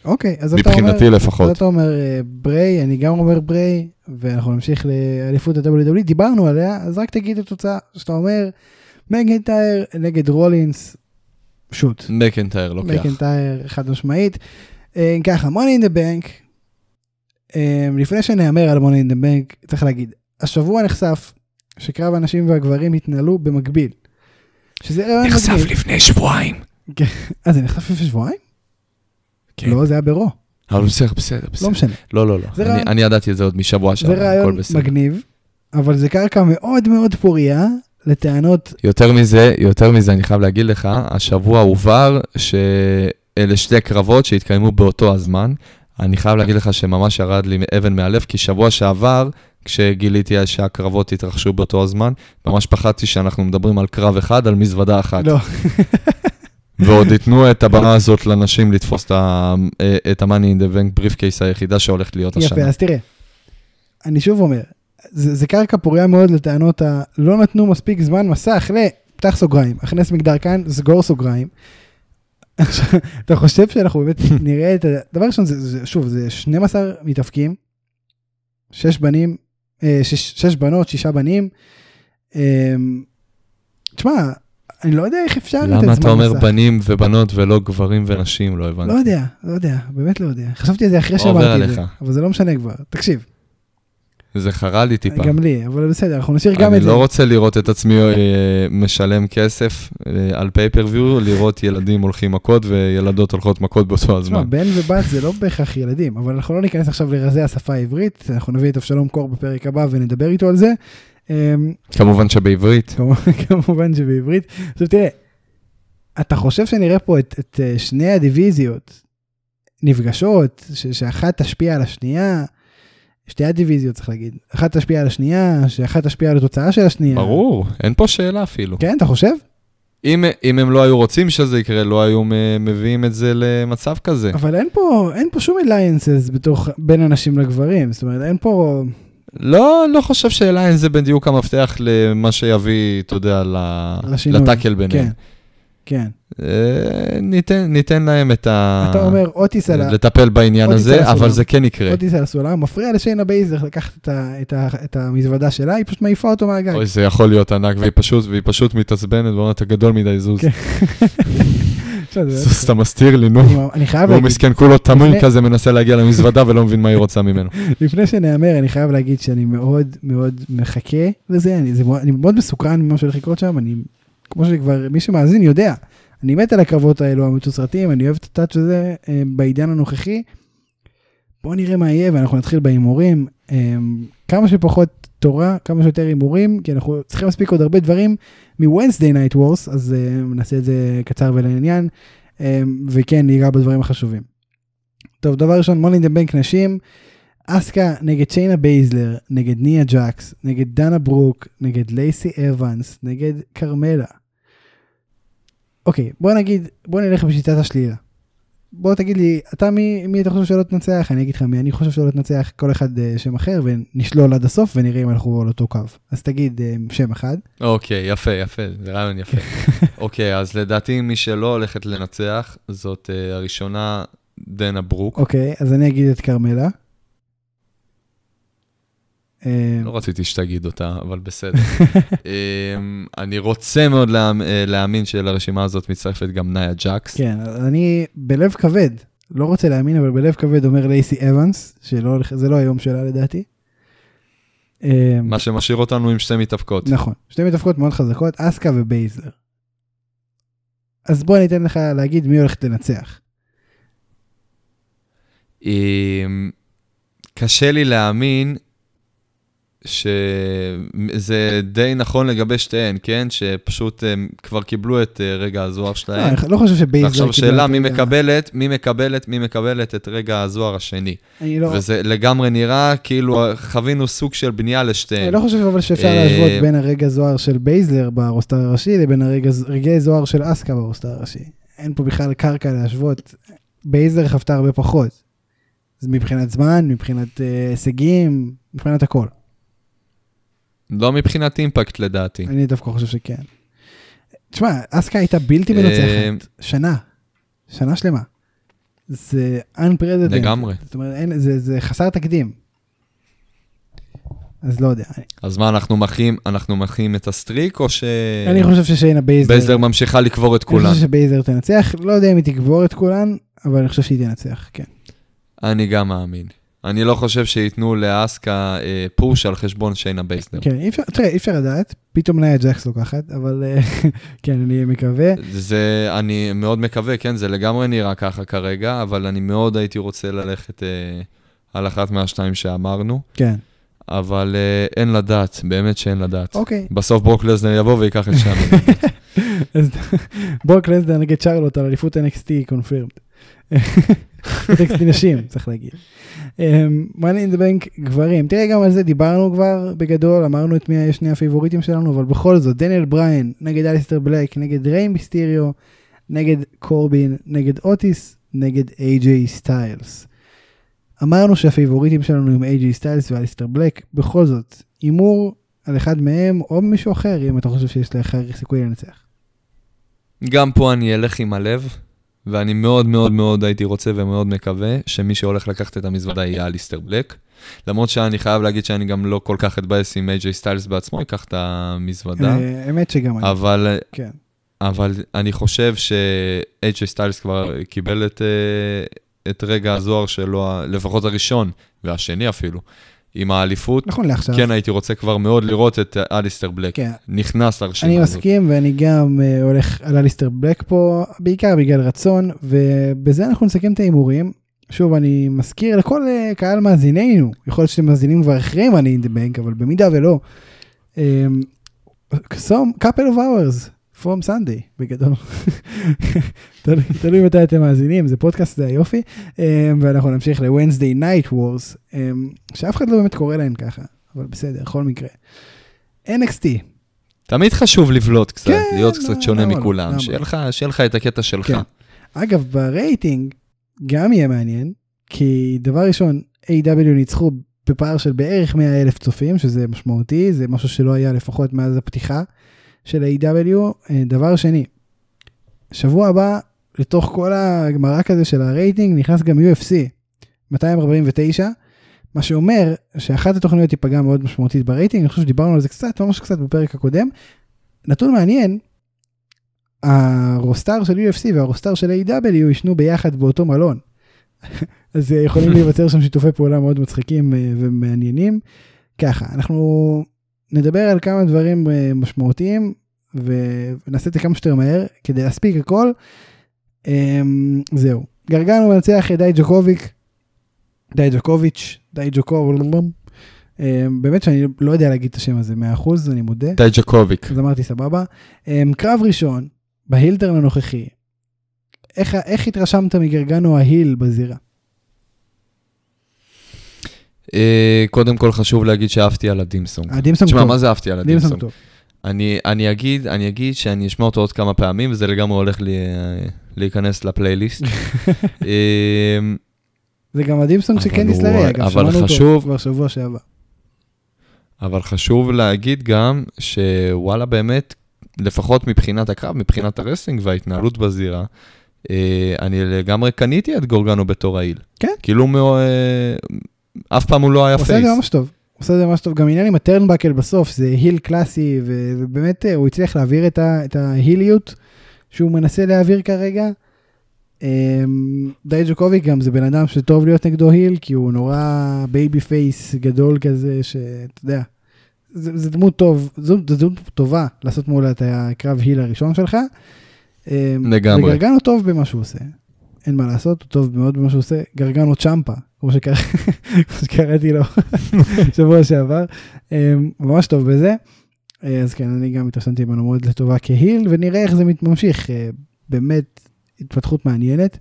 [SPEAKER 1] אוקיי, אז אתה אומר...
[SPEAKER 2] מבחינתי לפחות.
[SPEAKER 1] אז אתה אומר אה, בריי, אני גם אומר בריי, ואנחנו נמשיך לאליפות ה-WWE, דיברנו עליה, אז רק תגיד את התוצאה, שאתה אומר, מקנטייר נגד רולינס, שוט.
[SPEAKER 2] מקנטייר לוקח.
[SPEAKER 1] מקנטייר חד משמעית. אה, ככה, money in the bank, אה, לפני שנהמר על money in the bank, צריך להגיד, השבוע נחשף שקרב הנשים והגברים התנהלו במקביל. שזה מגניב.
[SPEAKER 2] לפני שבועיים.
[SPEAKER 1] אה, זה נחשף לפני שבועיים?
[SPEAKER 2] כן.
[SPEAKER 1] לא, זה היה ברו,
[SPEAKER 2] אבל בסדר, בסדר, בסדר.
[SPEAKER 1] לא משנה.
[SPEAKER 2] לא, לא, לא.
[SPEAKER 1] זה
[SPEAKER 2] אני-
[SPEAKER 1] רעיון-
[SPEAKER 2] אני ידעתי את זה עוד משבוע
[SPEAKER 1] זה
[SPEAKER 2] שעבר, הכל
[SPEAKER 1] רעיון
[SPEAKER 2] בסדר.
[SPEAKER 1] מגניב, אבל זה קרקע מאוד מאוד פוריה לטענות,
[SPEAKER 2] יותר מזה, יותר מזה, אני חייב להגיד לך, השבוע הובהר שאלה שתי קרבות שהתקיימו באותו הזמן. אני חייב להגיד לך שממש ירד לי אבן מהלב, כי שבוע שעבר, כשגיליתי שהקרבות התרחשו באותו הזמן, ממש פחדתי שאנחנו מדברים על קרב אחד, על מזוודה אחת.
[SPEAKER 1] לא,
[SPEAKER 2] ועוד ייתנו את הבמה הזאת לנשים לתפוס את ה- את ה-money in the bank brief case היחידה שהולכת להיות השנה.
[SPEAKER 1] יפה, אז תראה, אני שוב אומר, זה, זה קרקע פוריה מאוד לטענות ה... לא נתנו מספיק זמן מסך ל... פתח סוגריים, הכנס מגדר כאן, סגור סוגריים. עכשיו, אתה חושב שאנחנו באמת נראה את ה... דבר ראשון, זה, זה, שוב, זה 12 מתאפקים, 6 בנים, אה, 6, 6 בנות, 6 בנים. אה, תשמע, אני לא יודע איך אפשר לתת זמן מסך.
[SPEAKER 2] למה אתה אומר בנים ובנות ולא גברים ונשים? לא הבנתי.
[SPEAKER 1] לא יודע, לא יודע, באמת לא יודע. חשבתי על זה אחרי
[SPEAKER 2] עובר
[SPEAKER 1] שאמרתי את זה,
[SPEAKER 2] עליך.
[SPEAKER 1] אבל זה לא משנה כבר. תקשיב,
[SPEAKER 2] זה חרה לי טיפה.
[SPEAKER 1] גם לי, אבל בסדר, אנחנו נשאיר גם
[SPEAKER 2] אני
[SPEAKER 1] את זה.
[SPEAKER 2] לא רוצה לראות את עצמי אה, משלם כסף אה, על פייפריוויו, לראות ילדים הולכים מכות וילדות הולכות מכות באותו הזמן.
[SPEAKER 1] בן ובת זה לא בהכרח ילדים, אבל אנחנו לא ניכנס עכשיו לרזי השפה העברית, אנחנו נביא את אבשלום קור בפרק הבא ונדבר איתו על זה. אמ,
[SPEAKER 2] כמובן שבעברית.
[SPEAKER 1] כמובן- שבעברית. עכשיו תראה, אתה חושב שנראה פה את, את אה, שני הדיוויזיות נפגשות, ש, שאחת תשפיע על השנייה, שתי הדיוויזיות צריך להגיד, אחת תשפיע על השנייה, שאחת תשפיע על התוצאה של השנייה.
[SPEAKER 2] ברור, אין פה שאלה אפילו.
[SPEAKER 1] כן, אתה חושב?
[SPEAKER 2] אם, אם הם לא היו רוצים שזה יקרה, לא היו מביאים את זה למצב כזה.
[SPEAKER 1] אבל אין פה, אין פה שום alliances בתוך, בין הנשים לגברים, זאת אומרת, אין פה...
[SPEAKER 2] לא, לא חושב ש alliance זה בדיוק המפתח למה שיביא, אתה יודע. לטאקל ביניהם.
[SPEAKER 1] כן, כן.
[SPEAKER 2] אה, ניתן, ניתן להם את ה...
[SPEAKER 1] אתה אומר, אוטיס על ה...
[SPEAKER 2] לטפל בעניין הזה. אבל זה כן יקרה.
[SPEAKER 1] אוטיס על הסולם, מפריע לשיינה בייזלר לקחת את, ה, את, ה, את המזוודה שלה, היא פשוט מעיפה אותו מהגג.
[SPEAKER 2] אוי, זה יכול להיות ענק, והיא פשוט, והיא פשוט מתעצבנת ואומרת, אתה גדול מדי זוז. זוז, אתה מסתיר לי, נו.
[SPEAKER 1] אני- חייב להגיד,
[SPEAKER 2] מסכן, כולו תמים כזה, מנסה להגיע למזוודה ולא מבין מה היא רוצה ממנו.
[SPEAKER 1] לפני שנהמר, אני חייב להגיד שאני מאוד מאוד מחכה לזה, אני, מאוד- מסוקרן ממה שהולך לקרות שם, אני, כמו שכבר מי שמאזין יודע, אני מת על הקרבות האלו המתוסרטים, אני אוהב את הטאץ' הזה אה, בעידן הנוכחי. בואו נראה מה יהיה ואנחנו נתחיל בהימורים. אה, כמה שפחות תורה, כמה שיותר הימורים, כי אנחנו צריכים להספיק עוד הרבה דברים מ-Wednesday Night אז אה, נעשה את זה קצר ולעניין, אה, וכן, ניגע בדברים החשובים. טוב, דבר ראשון, Money in the Bank נשים, אסקה נגד שיינה בייזלר, נגד ניה ג'קס, נגד דנה ברוק, נגד לייסי אבנס, נגד כרמלה. אוקיי, בוא נגיד, בוא נלך בשיטת השלילה. בוא תגיד לי, אתה מי, מי אתה חושב שלא תנצח? אני אגיד לך מי אני חושב שלא תנצח, כל אחד אה, שם אחר, ונשלול עד הסוף ונראה אם אנחנו על אותו קו. אז תגיד אה, שם אחד.
[SPEAKER 2] אוקיי, יפה, יפה, זה רעיון יפה. אוקיי, אז לדעתי מי שלא הולכת לנצח, זאת אה, הראשונה, דנה ברוק.
[SPEAKER 1] אוקיי, אז אני אגיד את כרמלה. אה,
[SPEAKER 2] לא רציתי שתגיד אותה, אבל בסדר. אמ, אני רוצה מאוד אה, להאמין שלרשימה הזאת מצטרפת גם נאיה ג'קס.
[SPEAKER 1] כן, אני בלב כבד, לא רוצה להאמין, אבל בלב כבד אומר לייסי אבנס, שזה לא היום שלה לדעתי. אה,
[SPEAKER 2] מה שמשאיר אותנו עם שתי מתאבקות.
[SPEAKER 1] נכון, שתי מתאבקות מאוד חזקות, אסקה ובייזלר. אז בוא אני אתן לך להגיד מי הולכת לנצח.
[SPEAKER 2] אמ, קשה לי להאמין שזה די נכון לגבי שתיהן, כן? שפשוט הם כבר קיבלו את אה, רגע הזוהר
[SPEAKER 1] לא,
[SPEAKER 2] שלהם.
[SPEAKER 1] אני לא חושב שבייזלר...
[SPEAKER 2] ועכשיו
[SPEAKER 1] קיבלה
[SPEAKER 2] שאלה מי מקבלת, מי מקבלת, מי מקבלת את רגע הזוהר השני.
[SPEAKER 1] אני לא...
[SPEAKER 2] וזה לגמרי נראה כאילו חווינו סוג של בנייה
[SPEAKER 1] אני
[SPEAKER 2] לשתיהן.
[SPEAKER 1] לא חושב אבל שאפשר
[SPEAKER 2] אה,
[SPEAKER 1] להשוות בין הרגע זוהר של בייזלר ב roster הראשי לבין הרגע- רגעי זוהר של אסקה ב roster הראשי. אין פה בכלל קרקע להשוות. בייזלר חוותה הרבה פחות. מבחינת זמן, מבחינת אה, הישגים, מבחינת הכל.
[SPEAKER 2] לא מבחינת impact לדעתי.
[SPEAKER 1] אני דווקא חושב שכן. תשמע, אסקה הייתה בלתי
[SPEAKER 2] אה,
[SPEAKER 1] מנצחת. שנה. שנה שלמה. זה unprecedented.
[SPEAKER 2] לגמרי.
[SPEAKER 1] זאת אומרת, אין, זה, זה חסר תקדים. אז לא יודע. אני,
[SPEAKER 2] אז מה, אנחנו מחים, אנחנו מחים את ה streak, או
[SPEAKER 1] אני חושב ששיינה בייזלר...
[SPEAKER 2] שבייזלר ממשיכה לקבור את
[SPEAKER 1] אני
[SPEAKER 2] כולן?
[SPEAKER 1] חושב שבייזלר תנצח, לא יודע אם היא תקבור את כולן, אבל אני חושב שהיא תנצח, כן.
[SPEAKER 2] אני גם מאמין. אני לא חושב שייתנו לאסקה אה, פוש על חשבון שיינה בייזלר.
[SPEAKER 1] כן, אי אפשר, תראה, אי אפשר לדעת, פתאום נאיה ג'קס לוקחת, אבל אה, כן, אני מקווה.
[SPEAKER 2] זה, אני מאוד מקווה, כן, זה לגמרי נראה ככה כרגע, אבל אני מאוד הייתי רוצה ללכת אה, על אחת מהשתיים שאמרנו.
[SPEAKER 1] כן,
[SPEAKER 2] אבל אה, אין לדעת, באמת שאין לדעת.
[SPEAKER 1] אוקיי.
[SPEAKER 2] בסוף ברוק לסנר יבוא וייקח את שם.
[SPEAKER 1] ברוק לסנר נגד שרלוט על אליפות NXT confirmed. NXT נשים, צריך להגיד. Money in the Bank גברים, תראה גם על זה דיברנו כבר בגדול, אמרנו את מי שני הפייבוריטים שלנו, אבל בכל זאת, דניאל בריין נגד אליסטר בלק, נגד ריי מיסטיריו, נגד קורבין, נגד אוטיס, נגד איי-ג'יי סטיילס. אמרנו שהפייבוריטים שלנו הם איי-ג'יי סטיילס ואליסטר בלק, בכל זאת, הימור על אחד מהם או מישהו אחר, אם אתה חושב שיש לך סיכוי לנצח.
[SPEAKER 2] גם פה אני אלך עם הלב, ואני מאוד מאוד מאוד הייתי רוצה ומאוד מקווה שמי שהולך לקחת את המזוודה יהיה אליסטר בלק. למרות שאני חייב להגיד שאני גם לא כל כך אתבאס עם איי-ג'יי סטיילס בעצמו, ייקח את המזוודה.
[SPEAKER 1] אה, האמת שגם אני.
[SPEAKER 2] אבל,
[SPEAKER 1] כן.
[SPEAKER 2] אבל אני חושב ש-AJ סטיילס כבר קיבל את, אה, את רגע הזוהר שלו, לפחות הראשון, והשני אפילו, עם האליפות.
[SPEAKER 1] נכון לעכשיו.
[SPEAKER 2] כן, הייתי רוצה כבר מאוד לראות את אליסטר בלק.
[SPEAKER 1] כן.
[SPEAKER 2] נכנס לרשימה
[SPEAKER 1] אני
[SPEAKER 2] הזאת.
[SPEAKER 1] מסכים ואני גם אה, הולך על אליסטר בלק פה, בעיקר בגלל רצון, ובזה אנחנו נסכם את ההימורים. שוב, אני מזכיר לכל אה, קהל מאזיננו, יכול להיות שאתם מאזינים כבר אחרי Money in the Bank, אבל במידה ולא. Couple of hours from Sunday, בגדול. תלוי- מתי אתם מאזינים, זה פודקאסט, זה היופי. Um, ואנחנו נמשיך ל-Wednesday Night Wars, um, שאף אחד לא באמת קורא להן ככה, אבל בסדר, בכל מקרה. NXT,
[SPEAKER 2] תמיד חשוב לבלוט קצת,
[SPEAKER 1] כן,
[SPEAKER 2] להיות
[SPEAKER 1] לא,
[SPEAKER 2] קצת שונה
[SPEAKER 1] לא?
[SPEAKER 2] מכולם,
[SPEAKER 1] לא?
[SPEAKER 2] לך- שיהיה לך את הקטע שלך.
[SPEAKER 1] כן. אגב, ברייטינג גם יהיה מעניין, כי דבר ראשון, AEW ניצחו בפער של בערך 100 אלף צופים, שזה משמעותי, זה משהו שלא היה לפחות מאז הפתיחה של AEW אה, דבר שני, שבוע הבא, לתוך כל הגמרק הזה של הרייטינג, נכנס גם UFC 249, מה שאומר שאחת התוכניות תיפגע מאוד משמעותית ברייטינג, אני חושב שדיברנו על זה קצת, ממש קצת בפרק הקודם. נתון מעניין, ה roster של UFC וה roster של AEW ישנו ביחד באותו מלון. אז אה, יכולים להיווצר שם שיתופי פעולה מאוד מצחיקים אה, ומעניינים. ככה, אנחנו נדבר על כמה דברים אה, משמעותיים ונעשה את זה כמה שיותר מהר כדי להספיק הכל. אמ, זהו. גרגנו מנצח את די ג'וקוביק, די ג'וקוביץ', די ג'וקוביץ'. באמת שאני לא יודע להגיד את השם הזה 100% אני מודה.
[SPEAKER 2] טי ג'קוביק.
[SPEAKER 1] אז אמרתי סבבה. Um, קרב ראשון, בהילטרן הנוכחי, איך, איך התרשמת מגרגנו ההיל בזירה?
[SPEAKER 2] אה, קודם כל חשוב להגיד שאהבתי על ה
[SPEAKER 1] theme song.
[SPEAKER 2] ה theme song תשמע,
[SPEAKER 1] טוב.
[SPEAKER 2] מה זה אהבתי על
[SPEAKER 1] theme
[SPEAKER 2] song
[SPEAKER 1] ה theme song?
[SPEAKER 2] אני, אני אגיד, אני אגיד שאני אשמע אותו עוד כמה פעמים, וזה לגמרי הולך לי, אה, להיכנס לפלייליסט.
[SPEAKER 1] זה גם
[SPEAKER 2] ה
[SPEAKER 1] theme
[SPEAKER 2] song
[SPEAKER 1] לארי, אגב,
[SPEAKER 2] אבל
[SPEAKER 1] שמענו אותו
[SPEAKER 2] חשוב-
[SPEAKER 1] כבר שבוע שעבר.
[SPEAKER 2] אבל חשוב להגיד גם שוואלה באמת, לפחות מבחינת הקרב, מבחינת ה wrestling וההתנהלות בזירה, אה, אני לגמרי קניתי את גרגנו בתור heel.
[SPEAKER 1] כן.
[SPEAKER 2] כאילו, אה, אף פעם הוא לא היה
[SPEAKER 1] הוא עושה את
[SPEAKER 2] face.
[SPEAKER 1] זה ממש טוב. הוא עושה את זה ממש טוב. גם עניין עם ה turnbuckle בסוף, זה heel קלאסי, ובאמת אה, הוא הצליח להעביר את, ה- את ההיליות שהוא מנסה להעביר כרגע. אמ, דיג'אקוביץ' גם זה בן אדם שטוב להיות נגדו heel, כי הוא נורא babyface גדול כזה, שאתה יודע, זה, זה דמות טוב, זו, זו דמות טובה לעשות מול את הקרב heel הראשון שלך. אמ,
[SPEAKER 2] לגמרי.
[SPEAKER 1] וגרגנו טוב במה שהוא עושה. אין מה לעשות, הוא טוב מאוד במה שהוא עושה. גרגנו צ'מפה, כמו שקרא- כמו שקראתי לו שבוע שעבר. אמ, ממש טוב בזה. אה, אז כן, אני גם התרשמתי ממנו מאוד לטובה כהיל, ונראה איך זה ממשיך. אה, באמת התפתחות מעניינת.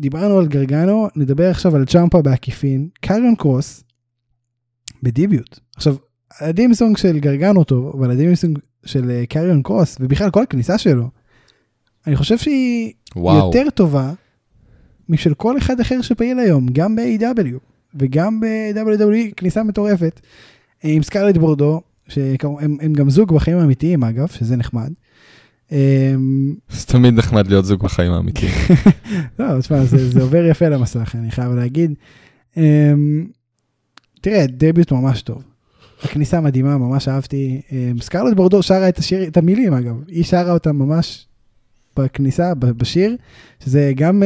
[SPEAKER 1] דיברנו על גרגנו, נדבר עכשיו על צ'מפה בעקיפין. קריון קרוס בדיביוט. עכשיו, הדימסונג של גרגנו טוב, אבל הדימסונג של אה, קריון קרוס, ובכלל כל הכניסה שלו, אני חושב שהיא
[SPEAKER 2] וואו.
[SPEAKER 1] יותר טובה משל כל אחד אחר שפעיל היום, גם ב-AW וגם ב-WWE, כניסה מטורפת. אה, עם סקרלט בורדו, שהם הם גם זוג בחיים האמיתיים אגב, שזה נחמד. אמ,
[SPEAKER 2] זה תמיד נחמד להיות זוג בחיים האמיתיים.
[SPEAKER 1] לא, תשמע, זה, עובר יפה למסך, אני חייב להגיד. אמ, תראה, דביוט ממש טוב. הכניסה מדהימה, ממש אהבתי. אמ, סקרלט בורדו שרה את, השיר, את המילים אגב, היא שרה אותם ממש בכניסה, בשיר, שזה גם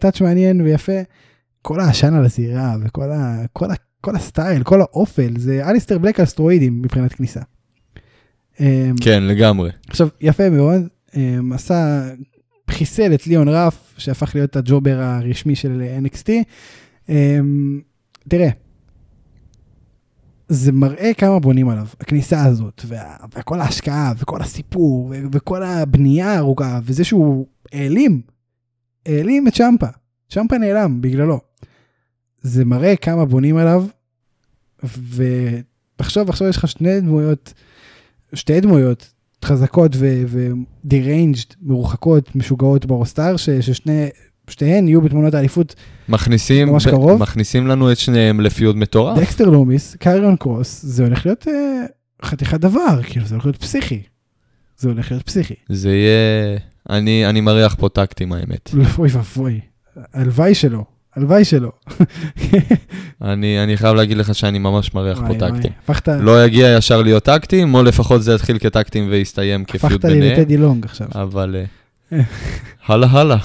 [SPEAKER 1] טאץ' מעניין ויפה. כל העשן על הזירה וכל ה, כל ה, כל הסטייל, כל האופל, זה אליסטר בלק על סטרואידים מבחינת כניסה. אמ,
[SPEAKER 2] כן, לגמרי.
[SPEAKER 1] עכשיו, יפה מאוד, um, עשה, חיסל את ליאון רף, שהפך להיות הג'ובר הרשמי של NXT. Um, תראה, זה מראה כמה בונים עליו, הכניסה הזאת, וה, וכל ההשקעה, וכל הסיפור, ו, וכל הבנייה הארוכה, וזה שהוא העלים, העלים את צ'מפה. צ'מפה נעלם בגללו. זה מראה כמה בונים עליו, ותחשוב, עכשיו יש לך שני דמויות, שתי דמויות חזקות ו-deranged, מרוחקות, משוגעות ברוסטאר, ששני, שתיהן יהיו בתמונות האליפות.
[SPEAKER 2] מכניסים,
[SPEAKER 1] ממש קרוב.
[SPEAKER 2] מכניסים לנו את שניהם לפיוד מטורף.
[SPEAKER 1] דקסטר לומיס, קיירון קרוס, זה הולך להיות אה, חתיכת דבר, כאילו זה הולך להיות פסיכי. זה הולך להיות פסיכי.
[SPEAKER 2] זה יהיה... אני, אני מריח פה טקטים האמת.
[SPEAKER 1] אוי ואבוי, הלוואי שלא, הלוואי שלא.
[SPEAKER 2] אני, אני חייב להגיד לך שאני ממש מריח פה טקטים.
[SPEAKER 1] הפכת
[SPEAKER 2] לא יגיע ישר להיות טקטים, או לפחות זה יתחיל כטקטים ויסתיים כפיוד
[SPEAKER 1] הפכת לי
[SPEAKER 2] ביניהם.
[SPEAKER 1] לטדי לונג עכשיו.
[SPEAKER 2] אבל... אה, הלאה הלאה.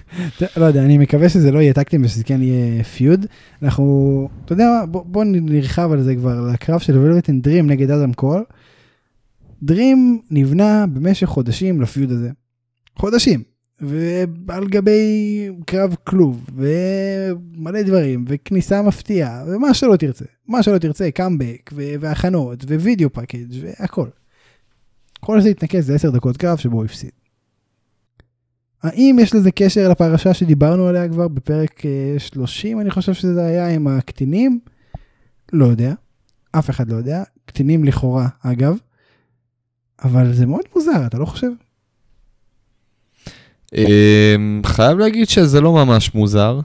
[SPEAKER 1] לא יודע, אני מקווה שזה לא יהיה טקטים ושזה כן יהיה feud. אנחנו, אתה יודע מה, בוא, נרחב על זה כבר, לקרב של ולווטין דרים נגד אדם קול. דרים נבנה במשך חודשים ל feud הזה. חודשים. ועל גבי קרב כלוב, ומלא דברים, וכניסה מפתיעה, ומה שלא תרצה. מה שלא תרצה, קאמבק, והכנות, video package והכל. כל זה התנקז ל-10 דקות קרב שבו הוא הפסיד. האם יש לזה קשר לפרשה שדיברנו עליה כבר בפרק אה, 30, אני חושב שזה היה עם הקטינים? לא יודע, אף אחד לא יודע, קטינים לכאורה אגב, אבל זה מאוד מוזר, אתה לא חושב?
[SPEAKER 2] אמ, חייב להגיד שזה לא ממש מוזר,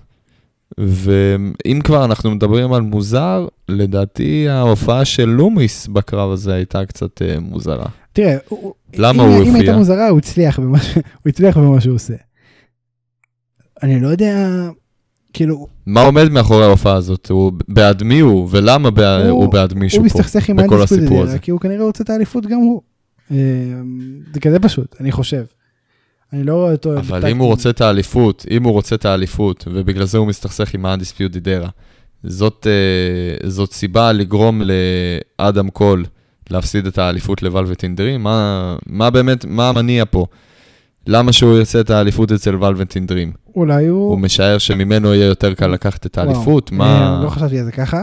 [SPEAKER 2] ואם כבר אנחנו מדברים על מוזר, לדעתי ההופעה של לומיס בקרב הזה הייתה קצת אה, מוזרה.
[SPEAKER 1] תראה,
[SPEAKER 2] למה
[SPEAKER 1] אם,
[SPEAKER 2] הוא
[SPEAKER 1] אם
[SPEAKER 2] הפריע?
[SPEAKER 1] הייתה מוזרה, הוא הצליח במה, הוא הצליח במה שהוא עושה. אני לא יודע, כאילו,
[SPEAKER 2] מה עומד מאחורי ההופעה הזאת? הוא בעד מי הוא, ולמה
[SPEAKER 1] הוא-
[SPEAKER 2] הוא בעד מישהו
[SPEAKER 1] הוא
[SPEAKER 2] פה?
[SPEAKER 1] מסתכסך עם
[SPEAKER 2] בכל הסיפור הזה.
[SPEAKER 1] כי הוא כנראה רוצה את האליפות גם הוא. אה, זה כזה פשוט, אני חושב. אני לא רואה אותו...
[SPEAKER 2] אבל. אם הוא רוצה את האליפות, אם הוא רוצה את האליפות, ובגלל זה הוא מסתכסך עם האנדיספיוטד ארה, זאת, אה, זאת סיבה לגרום לאדם קול להפסיד את האליפות לוולווטין דרים? מה, מה באמת, מה המניע פה? למה שהוא ירצה את האליפות אצל וולווטין דרים?
[SPEAKER 1] אולי הוא...
[SPEAKER 2] הוא משער שממנו יהיה יותר קל לקחת את האליפות?
[SPEAKER 1] וואו,
[SPEAKER 2] מה...
[SPEAKER 1] אה, לא חשבתי על זה ככה.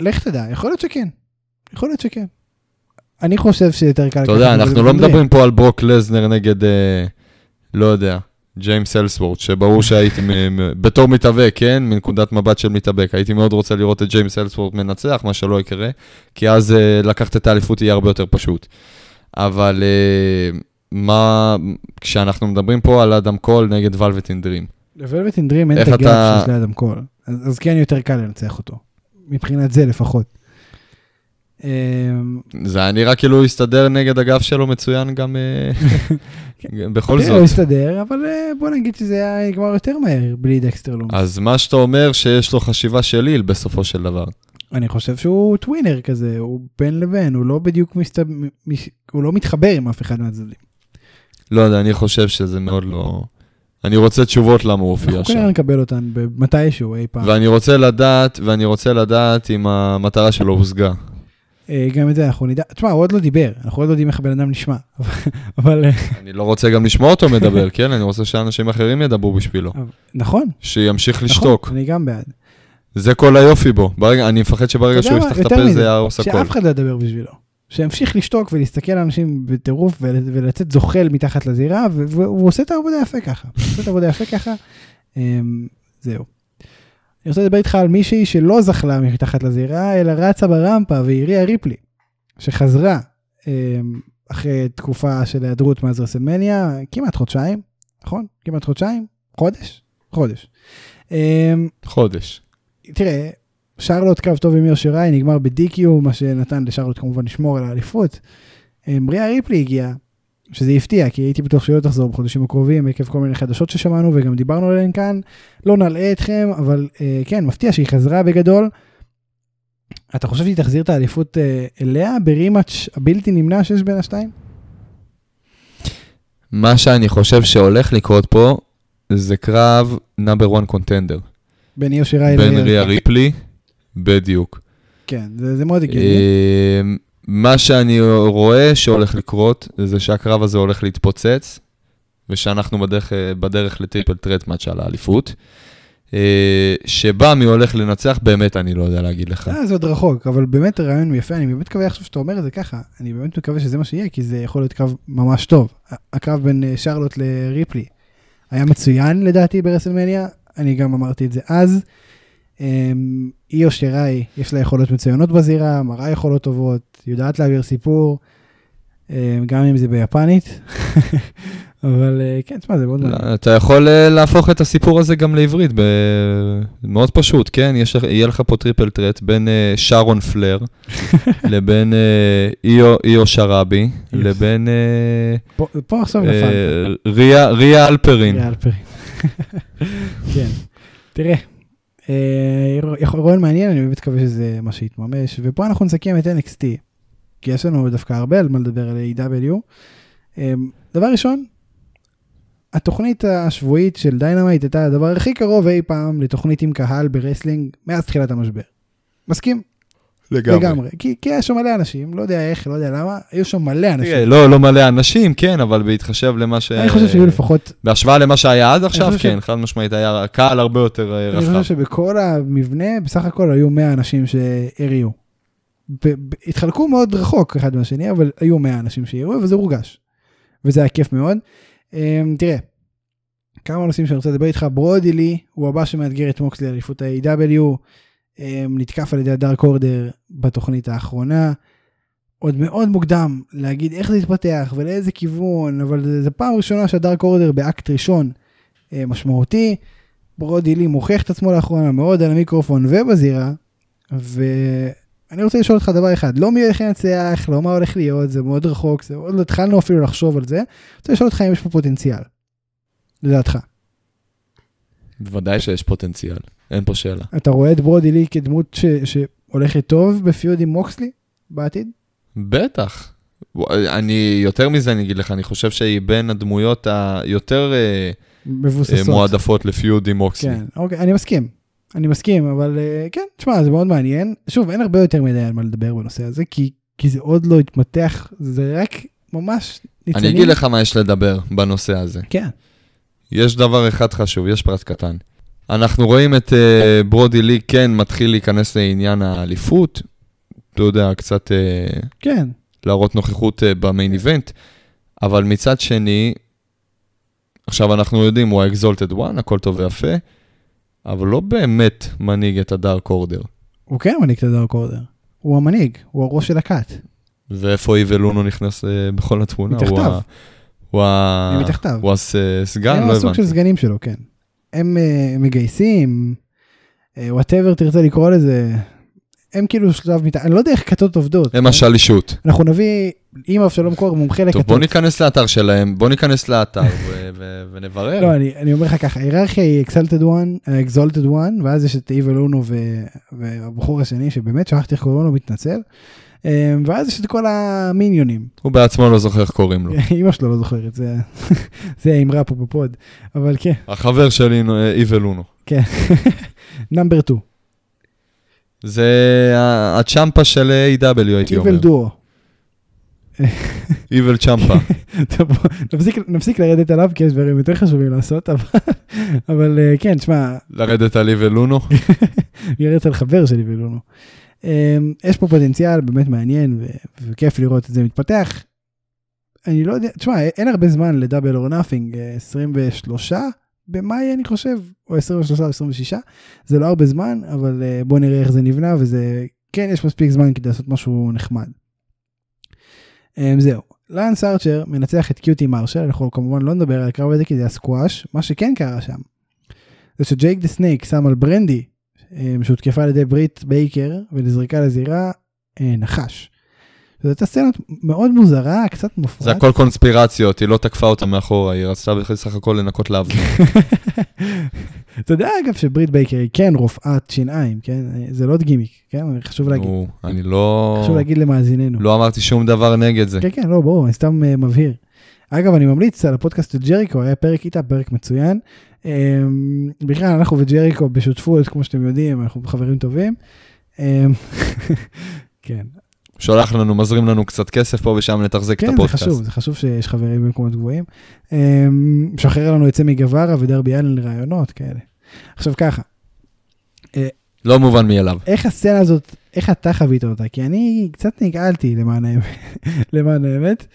[SPEAKER 1] לך תדע, יכול להיות שכן. יכול להיות שכן. אני חושב שיותר קל...
[SPEAKER 2] אתה
[SPEAKER 1] לקחת
[SPEAKER 2] יודע,
[SPEAKER 1] את
[SPEAKER 2] אנחנו
[SPEAKER 1] זה
[SPEAKER 2] לא
[SPEAKER 1] לבנדרי.
[SPEAKER 2] מדברים פה על ברוק לזנר נגד, אה, לא יודע, ג'יימס אלסוורת', שברור שהייתי, בתור מתאבק, כן? מנקודת מבט של מתאבק, הייתי מאוד רוצה לראות את ג'יימס אלסוורת' מנצח, מה שלא יקרה, כי אז אה, לקחת את האליפות יהיה הרבה יותר פשוט. אבל אה, מה, כשאנחנו מדברים פה על אדם קול נגד ולווטין דרים,
[SPEAKER 1] לוולווטין דרים אין את הגב
[SPEAKER 2] אתה-
[SPEAKER 1] שיש לאדם קול. אז אז כן יותר קל לנצח אותו. מבחינת זה לפחות. אמ,
[SPEAKER 2] זה היה נראה כאילו הוא הסתדר נגד הגב שלו מצוין גם אה, בכל
[SPEAKER 1] הוא
[SPEAKER 2] זאת.
[SPEAKER 1] הסתדר, אבל אה, בוא נגיד שזה היה נגמר יותר מהר בלי דקסטר לומיס.
[SPEAKER 2] אז מה שאתה אומר, שיש לו חשיבה של heel בסופו של דבר.
[SPEAKER 1] אני חושב שהוא טווינר כזה, הוא בין לבין, הוא לא בדיוק מסת... מש- הוא לא מתחבר עם אף אחד מהצדדים.
[SPEAKER 2] לא יודע, אני חושב שזה מאוד לא... אני רוצה תשובות למה הוא הופיע
[SPEAKER 1] אנחנו
[SPEAKER 2] שם.
[SPEAKER 1] כנראה נקבל אותן מתישהו אי פעם.
[SPEAKER 2] ואני רוצה לדעת, ואני רוצה לדעת אם המטרה שלו הושגה.
[SPEAKER 1] אה, גם את זה אנחנו נדע, תשמע, הוא עוד לא דיבר, אנחנו עוד לא יודעים איך הבן אדם נשמע, אבל אה,
[SPEAKER 2] אני לא רוצה גם לשמוע אותו מדבר, כן? אני רוצה שאנשים אחרים ידברו בשבילו.
[SPEAKER 1] נכון,
[SPEAKER 2] שימשיך
[SPEAKER 1] נכון,
[SPEAKER 2] לשתוק.
[SPEAKER 1] אני גם בעד.
[SPEAKER 2] זה כל היופי בו. ברגע, אני מפחד שברגע שהוא? יפתח את הפה זה יהרוס הכל.
[SPEAKER 1] שאף אחד לא ידבר בשבילו. שימשיך לשתוק ולהסתכל על אנשים בטירוף ול- ולצאת זוחל מתחת לזירה, והוא עושה את העבודה יפה ככה. הוא עושה את העבודה יפה ככה. אמ, זהו. אני רוצה לדבר איתך על מישהי שלא זחלה מתחת לזירה, אלא רצה ברמפה והריעה ריפלי, שחזרה אמ, אחרי תקופה של היעדרות מאז רסלמניה, כמעט חודשיים, נכון? כמעט חודשיים? חודש? חודש. אמ,
[SPEAKER 2] חודש.
[SPEAKER 1] תראה, שרלוט קרב טוב עם יושר ראי נגמר ב-DQ, מה שנתן לשרלוט כמובן לשמור על האליפות. אמ, ריאה ריפלי הגיעה, שזה הפתיע, כי הייתי בטוח שהיא לא תחזור בחודשים הקרובים עקב כל מיני חדשות ששמענו וגם דיברנו עליהן כאן. לא נלאה אתכם, אבל אה, כן, מפתיע שהיא חזרה בגדול. אתה חושב שהיא תחזיר את האליפות אה, אליה ברימאץ' הבלתי נמנע שיש בין השתיים?
[SPEAKER 2] מה שאני חושב שהולך לקרות פה, זה קרב נאמבר 1 קונטנדר.
[SPEAKER 1] בין יושר ראי
[SPEAKER 2] בין ריה ריפלי, בדיוק.
[SPEAKER 1] כן, זה, זה מאוד הגיוני.
[SPEAKER 2] מה שאני רואה שהולך לקרות, זה שהקרב הזה הולך להתפוצץ, ושאנחנו בדרך, בדרך לטריפל טרט מאץ' על האליפות. אה, שבה מי הולך לנצח, באמת אני לא יודע להגיד לך.
[SPEAKER 1] אה, זה עוד רחוק, אבל באמת רעיון יפה, אני באמת מקווה עכשיו שאתה אומר את זה ככה, אני באמת מקווה שזה מה שיהיה, כי זה יכול להיות קרב ממש טוב. הקרב בין אה, שרלוט לריפלי היה מצוין לדעתי ברסלמניה, אני גם אמרתי את זה אז. אמ, איו שיראי, יש לה יכולות מצוינות בזירה, מראה יכולות טובות, יודעת להעביר סיפור, אמ, גם אם זה ביפנית. אבל אה, כן, תשמע, זה מאוד מעניין.
[SPEAKER 2] אתה יכול אה, להפוך את הסיפור הזה גם לעברית, מאוד פשוט, כן? יש, יהיה לך פה triple threat בין אה, שרון פלר לבין איו, איו שראבי, לבין
[SPEAKER 1] פה, פה עכשיו נפל.
[SPEAKER 2] ריה, ריה אלפרין.
[SPEAKER 1] ריה אלפרין. כן, תראה, רעיון מעניין, אני באמת מקווה שזה מה שיתממש, ופה אנחנו נסכם את NXT, כי יש לנו דווקא הרבה על מה לדבר על AEW דבר ראשון, התוכנית השבועית של דיינמייט הייתה הדבר הכי קרוב אי פעם לתוכנית עם קהל ב wrestling מאז תחילת המשבר. מסכים?
[SPEAKER 2] לגמרי.
[SPEAKER 1] לגמרי. כי, כי היה שם מלא אנשים, לא יודע איך, לא יודע למה, היו שם מלא אנשים.
[SPEAKER 2] תראה, לא, לא מלא אנשים, כן, אבל בהתחשב למה ש...
[SPEAKER 1] אני חושב שהיו לפחות...
[SPEAKER 2] בהשוואה למה שהיה עד עכשיו, כן, ש... חד משמעית, היה קהל הרבה יותר אה, רחב.
[SPEAKER 1] אני חושב שבכל המבנה, בסך הכל היו 100 אנשים שהריעו. התחלקו מאוד רחוק אחד מהשני, אבל היו 100 אנשים שהריעו, וזה הורגש. וזה היה כיף מאוד. Um, תראה, כמה נושאים שאני רוצה לדבר איתך, ברודי לי הוא הבא שמאתגר את מוקסלי לאליפות ה-AW, נתקף על ידי הדארק אורדר בתוכנית האחרונה. עוד מאוד מוקדם להגיד איך זה יתפתח ולאיזה כיוון, אבל זו פעם ראשונה שהדארק אורדר באקט ראשון uh, משמעותי. ברודי לי מוכיח את עצמו לאחרונה מאוד על המיקרופון ובזירה, ואני רוצה לשאול אותך דבר אחד, לא מי הולך לנצח, לא מה הולך להיות, זה מאוד רחוק, זה עוד לא התחלנו אפילו לחשוב על זה, אני רוצה לשאול אותך אם יש פה פוטנציאל. לדעתך?
[SPEAKER 2] בוודאי שיש פוטנציאל, אין פה שאלה.
[SPEAKER 1] אתה רואה את ברודי לי כדמות ש... שהולכת טוב בפיוד עם מוקסלי בעתיד?
[SPEAKER 2] בטח. אני, יותר מזה אני אגיד לך, אני חושב שהיא בין הדמויות היותר אה, מבוססות. מועדפות לפיוד עם מוקסלי.
[SPEAKER 1] כן, אוקיי, אני מסכים. אני מסכים, אבל אה, כן, תשמע, זה מאוד מעניין. שוב, אין הרבה יותר מדי על מה לדבר בנושא הזה, כי, כי זה עוד לא התמתח, זה רק ממש
[SPEAKER 2] ניצנים. אני אגיד לך מה יש לדבר בנושא הזה.
[SPEAKER 1] כן.
[SPEAKER 2] יש דבר אחד חשוב, יש פרט קטן. אנחנו רואים את uh, ברודי לי כן מתחיל להיכנס לעניין האליפות, אתה יודע, קצת uh,
[SPEAKER 1] כן.
[SPEAKER 2] להראות נוכחות uh, במיין איבנט, אבל מצד שני, עכשיו אנחנו יודעים, הוא האקזולטד וואן, הכל טוב ויפה, אבל לא באמת מנהיג את הדארק אורדר.
[SPEAKER 1] הוא כן מנהיג את הדארק אורדר, הוא המנהיג, הוא הראש של הכת.
[SPEAKER 2] ואיפה איבל אונו נכנס uh, בכל התמונה?
[SPEAKER 1] מתחתיו.
[SPEAKER 2] הוא ה... הוא הסגן? לא הבנתי.
[SPEAKER 1] הם הסוג של סגנים שלו, כן. הם uh, מגייסים, whatever uh, תרצה לקרוא לזה, הם כאילו שלב מת... אני לא יודע איך כתות עובדות.
[SPEAKER 2] הם השלישות.
[SPEAKER 1] אנחנו נביא, עם אבשלום קור, מומחה לכתות.
[SPEAKER 2] טוב, בוא ניכנס לאתר שלהם, בוא ניכנס לאתר ונברר.
[SPEAKER 1] לא, אני, אני אומר לך ככה, ההיררכיה היא exalted one, exalted one, ואז יש את איבל אונו והבחור השני, שבאמת שכחתי איך קוראים לו, מתנצל. אמ, ואז יש את כל המיניונים.
[SPEAKER 2] הוא בעצמו לא זוכר איך קוראים לו.
[SPEAKER 1] אמא שלו לא זוכרת, זה, זה האמרה פה בפוד, אבל כן.
[SPEAKER 2] החבר שלי, איבל לונו.
[SPEAKER 1] כן, נאמבר 2.
[SPEAKER 2] זה הצ'מפה של A.W. הייתי אומר.
[SPEAKER 1] איבל דואו.
[SPEAKER 2] איבל צ'מפה.
[SPEAKER 1] נפסיק לרדת עליו כי יש דברים יותר חשובים לעשות, אבל אה, כן, תשמע.
[SPEAKER 2] לרדת על איבל אונו?
[SPEAKER 1] ירד על חבר של איבל אונו. אמ, יש פה פוטנציאל באמת מעניין וכיף לראות את זה מתפתח. אני לא יודע, תשמע, אין הרבה זמן ל Double or Nothing, 23 במאי אני חושב, או 23 או 26, זה לא הרבה זמן, אבל אה, בוא נראה איך זה נבנה, וזה, כן, יש מספיק זמן כדי לעשות משהו נחמד. אמ, זהו, לאנס ארצ'ר מנצח את קיוטי מרשל, אנחנו כמובן לא נדבר על הקרב הזה כי זה הסקואש, מה שכן קרה שם, זה שג'ייק דה סנייק שם על ברנדי אה, שהותקפה על ידי ברית בייקר ונזרקה לזירה, אה, נחש. זו הייתה סצנה מאוד מוזרה, קצת מופרעת.
[SPEAKER 2] זה הכל קונספירציות, היא לא תקפה אותה מאחורה, היא רצתה בסך הכל לנקות לאו.
[SPEAKER 1] אתה יודע אגב שברית בייקר היא כן רופאת שיניים, כן? זה לא גימיק, כן? חשוב להגיד.
[SPEAKER 2] אני לא...
[SPEAKER 1] חשוב להגיד למאזיננו.
[SPEAKER 2] לא אמרתי שום דבר נגד זה.
[SPEAKER 1] כן, כן, לא, ברור, אני סתם אה, מבהיר. אגב, אני ממליץ על הפודקאסט של ג'ריקו, היה פרק איתה, פרק מצוין. אמ, בכלל, אנחנו וג'ריקו בשותפות, כמו שאתם יודעים, אנחנו חברים טובים. אמ, כן.
[SPEAKER 2] שולח לנו, מזרים לנו קצת כסף פה ושם לתחזק
[SPEAKER 1] כן,
[SPEAKER 2] את הפודקאסט.
[SPEAKER 1] כן, זה חשוב, זה חשוב שיש חברים במקומות גבוהים. אמ, משחרר לנו יצא מגווארה ודרבי אלן לרעיונות כאלה. עכשיו ככה,
[SPEAKER 2] לא מובן מאליו.
[SPEAKER 1] איך הסצנה הזאת, איך אתה חווית אותה? כי אני קצת נגעלתי למען האמת, למען האמת.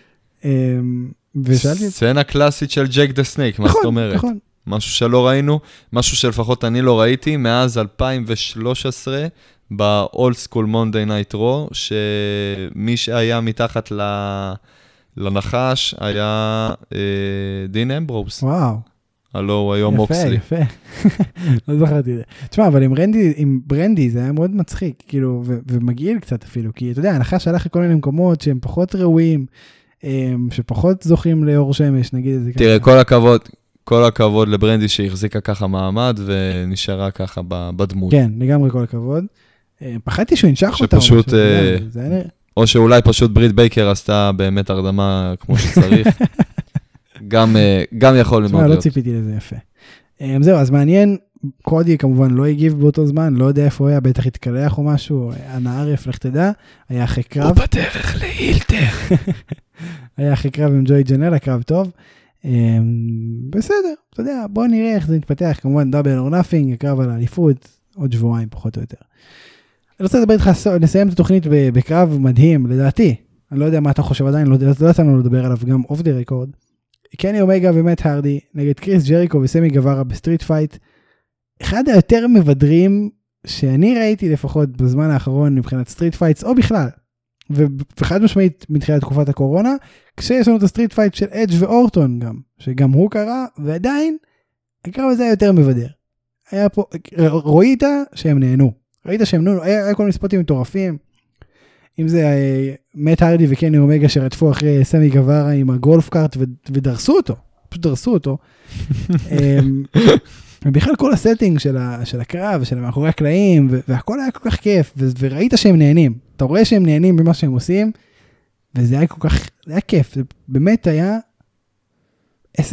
[SPEAKER 1] אמ, ושאלתי,
[SPEAKER 2] סצנה קלאסית של ג'ייק the Snake, מה זאת
[SPEAKER 1] נכון,
[SPEAKER 2] אומרת?
[SPEAKER 1] נכון,
[SPEAKER 2] משהו שלא ראינו, משהו שלפחות אני לא ראיתי מאז 2013 ב-Old School Monday Night Raw, שמי שהיה מתחת ל... לנחש היה אה, דין אמברוז,
[SPEAKER 1] וואו,
[SPEAKER 2] הלא הוא היום
[SPEAKER 1] יפה,
[SPEAKER 2] מוקסלי.
[SPEAKER 1] יפה. לא זכרתי את זה. תשמע, אבל עם רנדי, עם ברנדי זה היה מאוד מצחיק, כאילו, ו- ומגעיל קצת אפילו, כי אתה יודע, הנחש הלך לכל מיני מקומות שהם פחות ראויים, אמ, שפחות זוכים לאור שמש, נגיד את זה
[SPEAKER 2] תראה,
[SPEAKER 1] ככה.
[SPEAKER 2] כל הכבוד, כל הכבוד לברנדי שהחזיקה ככה מעמד ונשארה ככה בדמות.
[SPEAKER 1] כן, לגמרי כל הכבוד. אה, פחדתי שהוא ינשך אותה. או
[SPEAKER 2] שפשוט,
[SPEAKER 1] יודע,
[SPEAKER 2] אה,
[SPEAKER 1] זה
[SPEAKER 2] או שאולי פשוט ברית בייקר עשתה באמת הרדמה כמו שצריך. גם, אה, גם יכול מאוד
[SPEAKER 1] לא
[SPEAKER 2] להיות.
[SPEAKER 1] ציפיתי לזה יפה. אמ, זהו, אז מעניין, קודי כמובן לא הגיב באותו זמן, לא יודע איפה הוא היה, בטח התקלח או משהו, אנא ערף, לך תדע, היה אחרי קרב.
[SPEAKER 2] בדרך לאילטר.
[SPEAKER 1] היה אחרי קרב עם ג'וי ג'נלה, קרב טוב. בסדר, אתה יודע, בוא נראה איך זה מתפתח, כמובן Double or Nothing, הקרב על האליפות, עוד שבועיים פחות או יותר. אני רוצה לדבר איתך, נסיים את התוכנית בקרב מדהים, לדעתי. אני לא יודע מה אתה חושב עדיין, לא לא יצא לנו לדבר עליו גם off the record. קני אומגה ומט הרדי נגד קריס ג'ריקו וסמי גווארה ב street fight. אחד היותר מבדרים שאני ראיתי לפחות בזמן האחרון מבחינת street fights, או בכלל. וחד משמעית מתחילת תקופת הקורונה, כשיש לנו את ה street fight של אדג' ואורטון גם, שגם הוא קרה, ועדיין, הקרב הזה היה יותר מבדר. היה פה, ראית שהם נהנו. ראית שהם נהנו, היה, כל מיני ספוטים מטורפים. אם זה אה, מט הרדי וקני אומגה שרדפו אחרי סמי גווארה עם ה golf cart ודרסו אותו, פשוט דרסו אותו. אמ, ובכלל כל ה setting של, ה, של הקרב, של מאחורי הקלעים, והכל היה כל כך כיף, ו- וראית שהם נהנים. אתה רואה שהם נהנים במה שהם עושים, וזה היה כל כך, זה היה כיף, זה באמת היה 10-20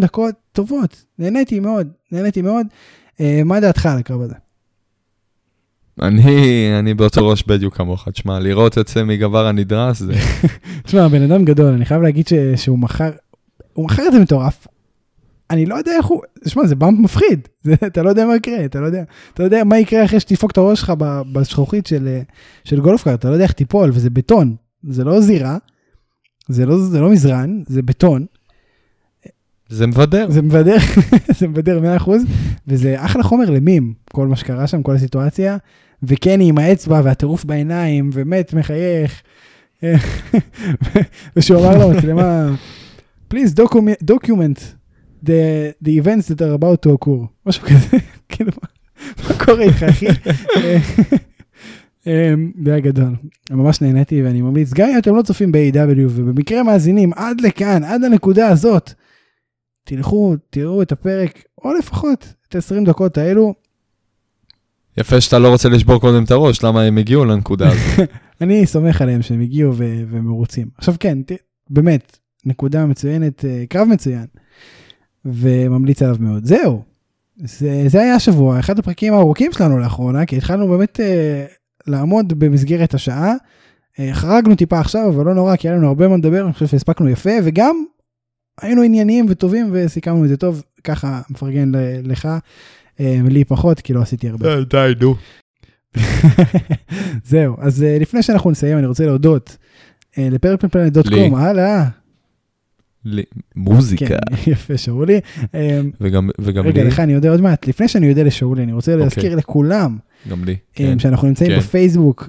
[SPEAKER 1] דקות טובות, נהניתי מאוד, נהניתי מאוד. אה, מה דעתך על הקרב הזה?
[SPEAKER 2] אני, אני באותו ראש בדיוק כמוך, תשמע, לראות את סמי גווארה נדרס, זה...
[SPEAKER 1] תשמע, בן אדם גדול, אני חייב להגיד ש, שהוא מכר, הוא מכר את זה מטורף. אני לא יודע איך הוא, תשמע, זה באמפ מפחיד, זה, אתה לא יודע מה יקרה, אתה לא יודע, אתה יודע מה יקרה אחרי שתדפוק את הראש שלך ב- בשכוחית של, של גולפקארט, אתה לא יודע איך תיפול, וזה בטון, זה לא זירה, זה לא, זה לא מזרן, זה בטון,
[SPEAKER 2] זה מבדר.
[SPEAKER 1] זה מבדר, זה מבדר 100%, וזה אחלה חומר למים, כל מה שקרה שם, כל הסיטואציה, וקני עם האצבע והטירוף בעיניים, ומת, מחייך, ושהוא אמר למצלמה, please document, document the, events that are about to occur, משהו כזה, כאילו, מה קורה איתך אחי? אמ, זה היה גדול, ממש נהניתי ואני ממליץ, גם אם אתם לא צופים ב-AW ובמקרה מאזינים עד לכאן, עד הנקודה הזאת, תלכו, תראו את הפרק, או לפחות את ה-20 דקות האלו.
[SPEAKER 2] יפה שאתה לא רוצה לשבור קודם את הראש, למה הם הגיעו לנקודה הזאת.
[SPEAKER 1] אני סומך עליהם שהם הגיעו ו- ומרוצים. עכשיו כן, ת- באמת, נקודה מצוינת, אה, קרב מצוין, וממליץ עליו מאוד. זהו, זה, זה היה השבוע, אחד הפרקים הארוכים שלנו לאחרונה, כי התחלנו באמת אה, לעמוד במסגרת השעה. אה, חרגנו טיפה עכשיו, אבל לא נורא, כי היה לנו הרבה מה לדבר, אני חושב שהספקנו יפה, וגם היינו ענייניים וטובים וסיכמנו את זה טוב, ככה מפרגן לך, לי פחות, כי לא עשיתי הרבה.
[SPEAKER 2] די, נו.
[SPEAKER 1] זהו, אז אה, לפני שאנחנו נסיים, אני רוצה להודות אה, לפרפלפלנט.קום. הלאה.
[SPEAKER 2] מוזיקה.
[SPEAKER 1] כן, יפה, שאולי. אה,
[SPEAKER 2] וגם וגם
[SPEAKER 1] רגע,
[SPEAKER 2] לי.
[SPEAKER 1] לך אני אודה עוד מעט, לפני שאני אודה לשאולי, אני רוצה להזכיר לכולם
[SPEAKER 2] גם לי.
[SPEAKER 1] אה,
[SPEAKER 2] כן.
[SPEAKER 1] שאנחנו נמצאים
[SPEAKER 2] כן.
[SPEAKER 1] בפייסבוק,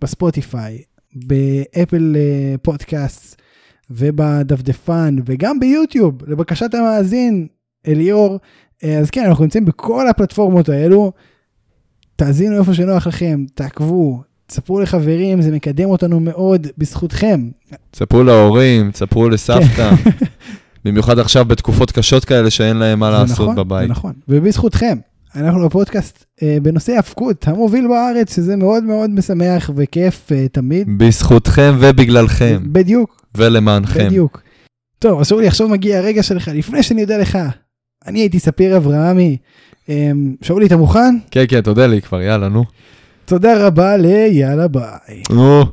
[SPEAKER 1] בספוטיפיי, באפל אה, פודקאסט ובדפדפן וגם ביוטיוב, לבקשת המאזין אליאור. אה, אז כן, אנחנו נמצאים בכל הפלטפורמות האלו. תאזינו איפה שנוח לכם, תעקבו, תספרו לחברים, זה מקדם אותנו מאוד בזכותכם.
[SPEAKER 2] תספרו להורים, תספרו לסבתא. במיוחד עכשיו בתקופות קשות כאלה שאין להם מה לעשות
[SPEAKER 1] נכון,
[SPEAKER 2] בבית.
[SPEAKER 1] זה נכון, ובזכותכם. אנחנו בפודקאסט אה, בנושא האבקות המוביל בארץ, שזה מאוד מאוד משמח וכיף אה, תמיד.
[SPEAKER 2] בזכותכם ובגללכם,
[SPEAKER 1] בדיוק,
[SPEAKER 2] ולמענכם.
[SPEAKER 1] בדיוק. טוב, אז שאולי, עכשיו מגיע הרגע שלך, לפני שאני יודע לך, אני הייתי ספיר אברהמי. אמ, שאולי, אתה מוכן?
[SPEAKER 2] כן, כן, תודה לי כבר, יאללה, נו.
[SPEAKER 1] תודה רבה ליאללה ביי.
[SPEAKER 2] נו.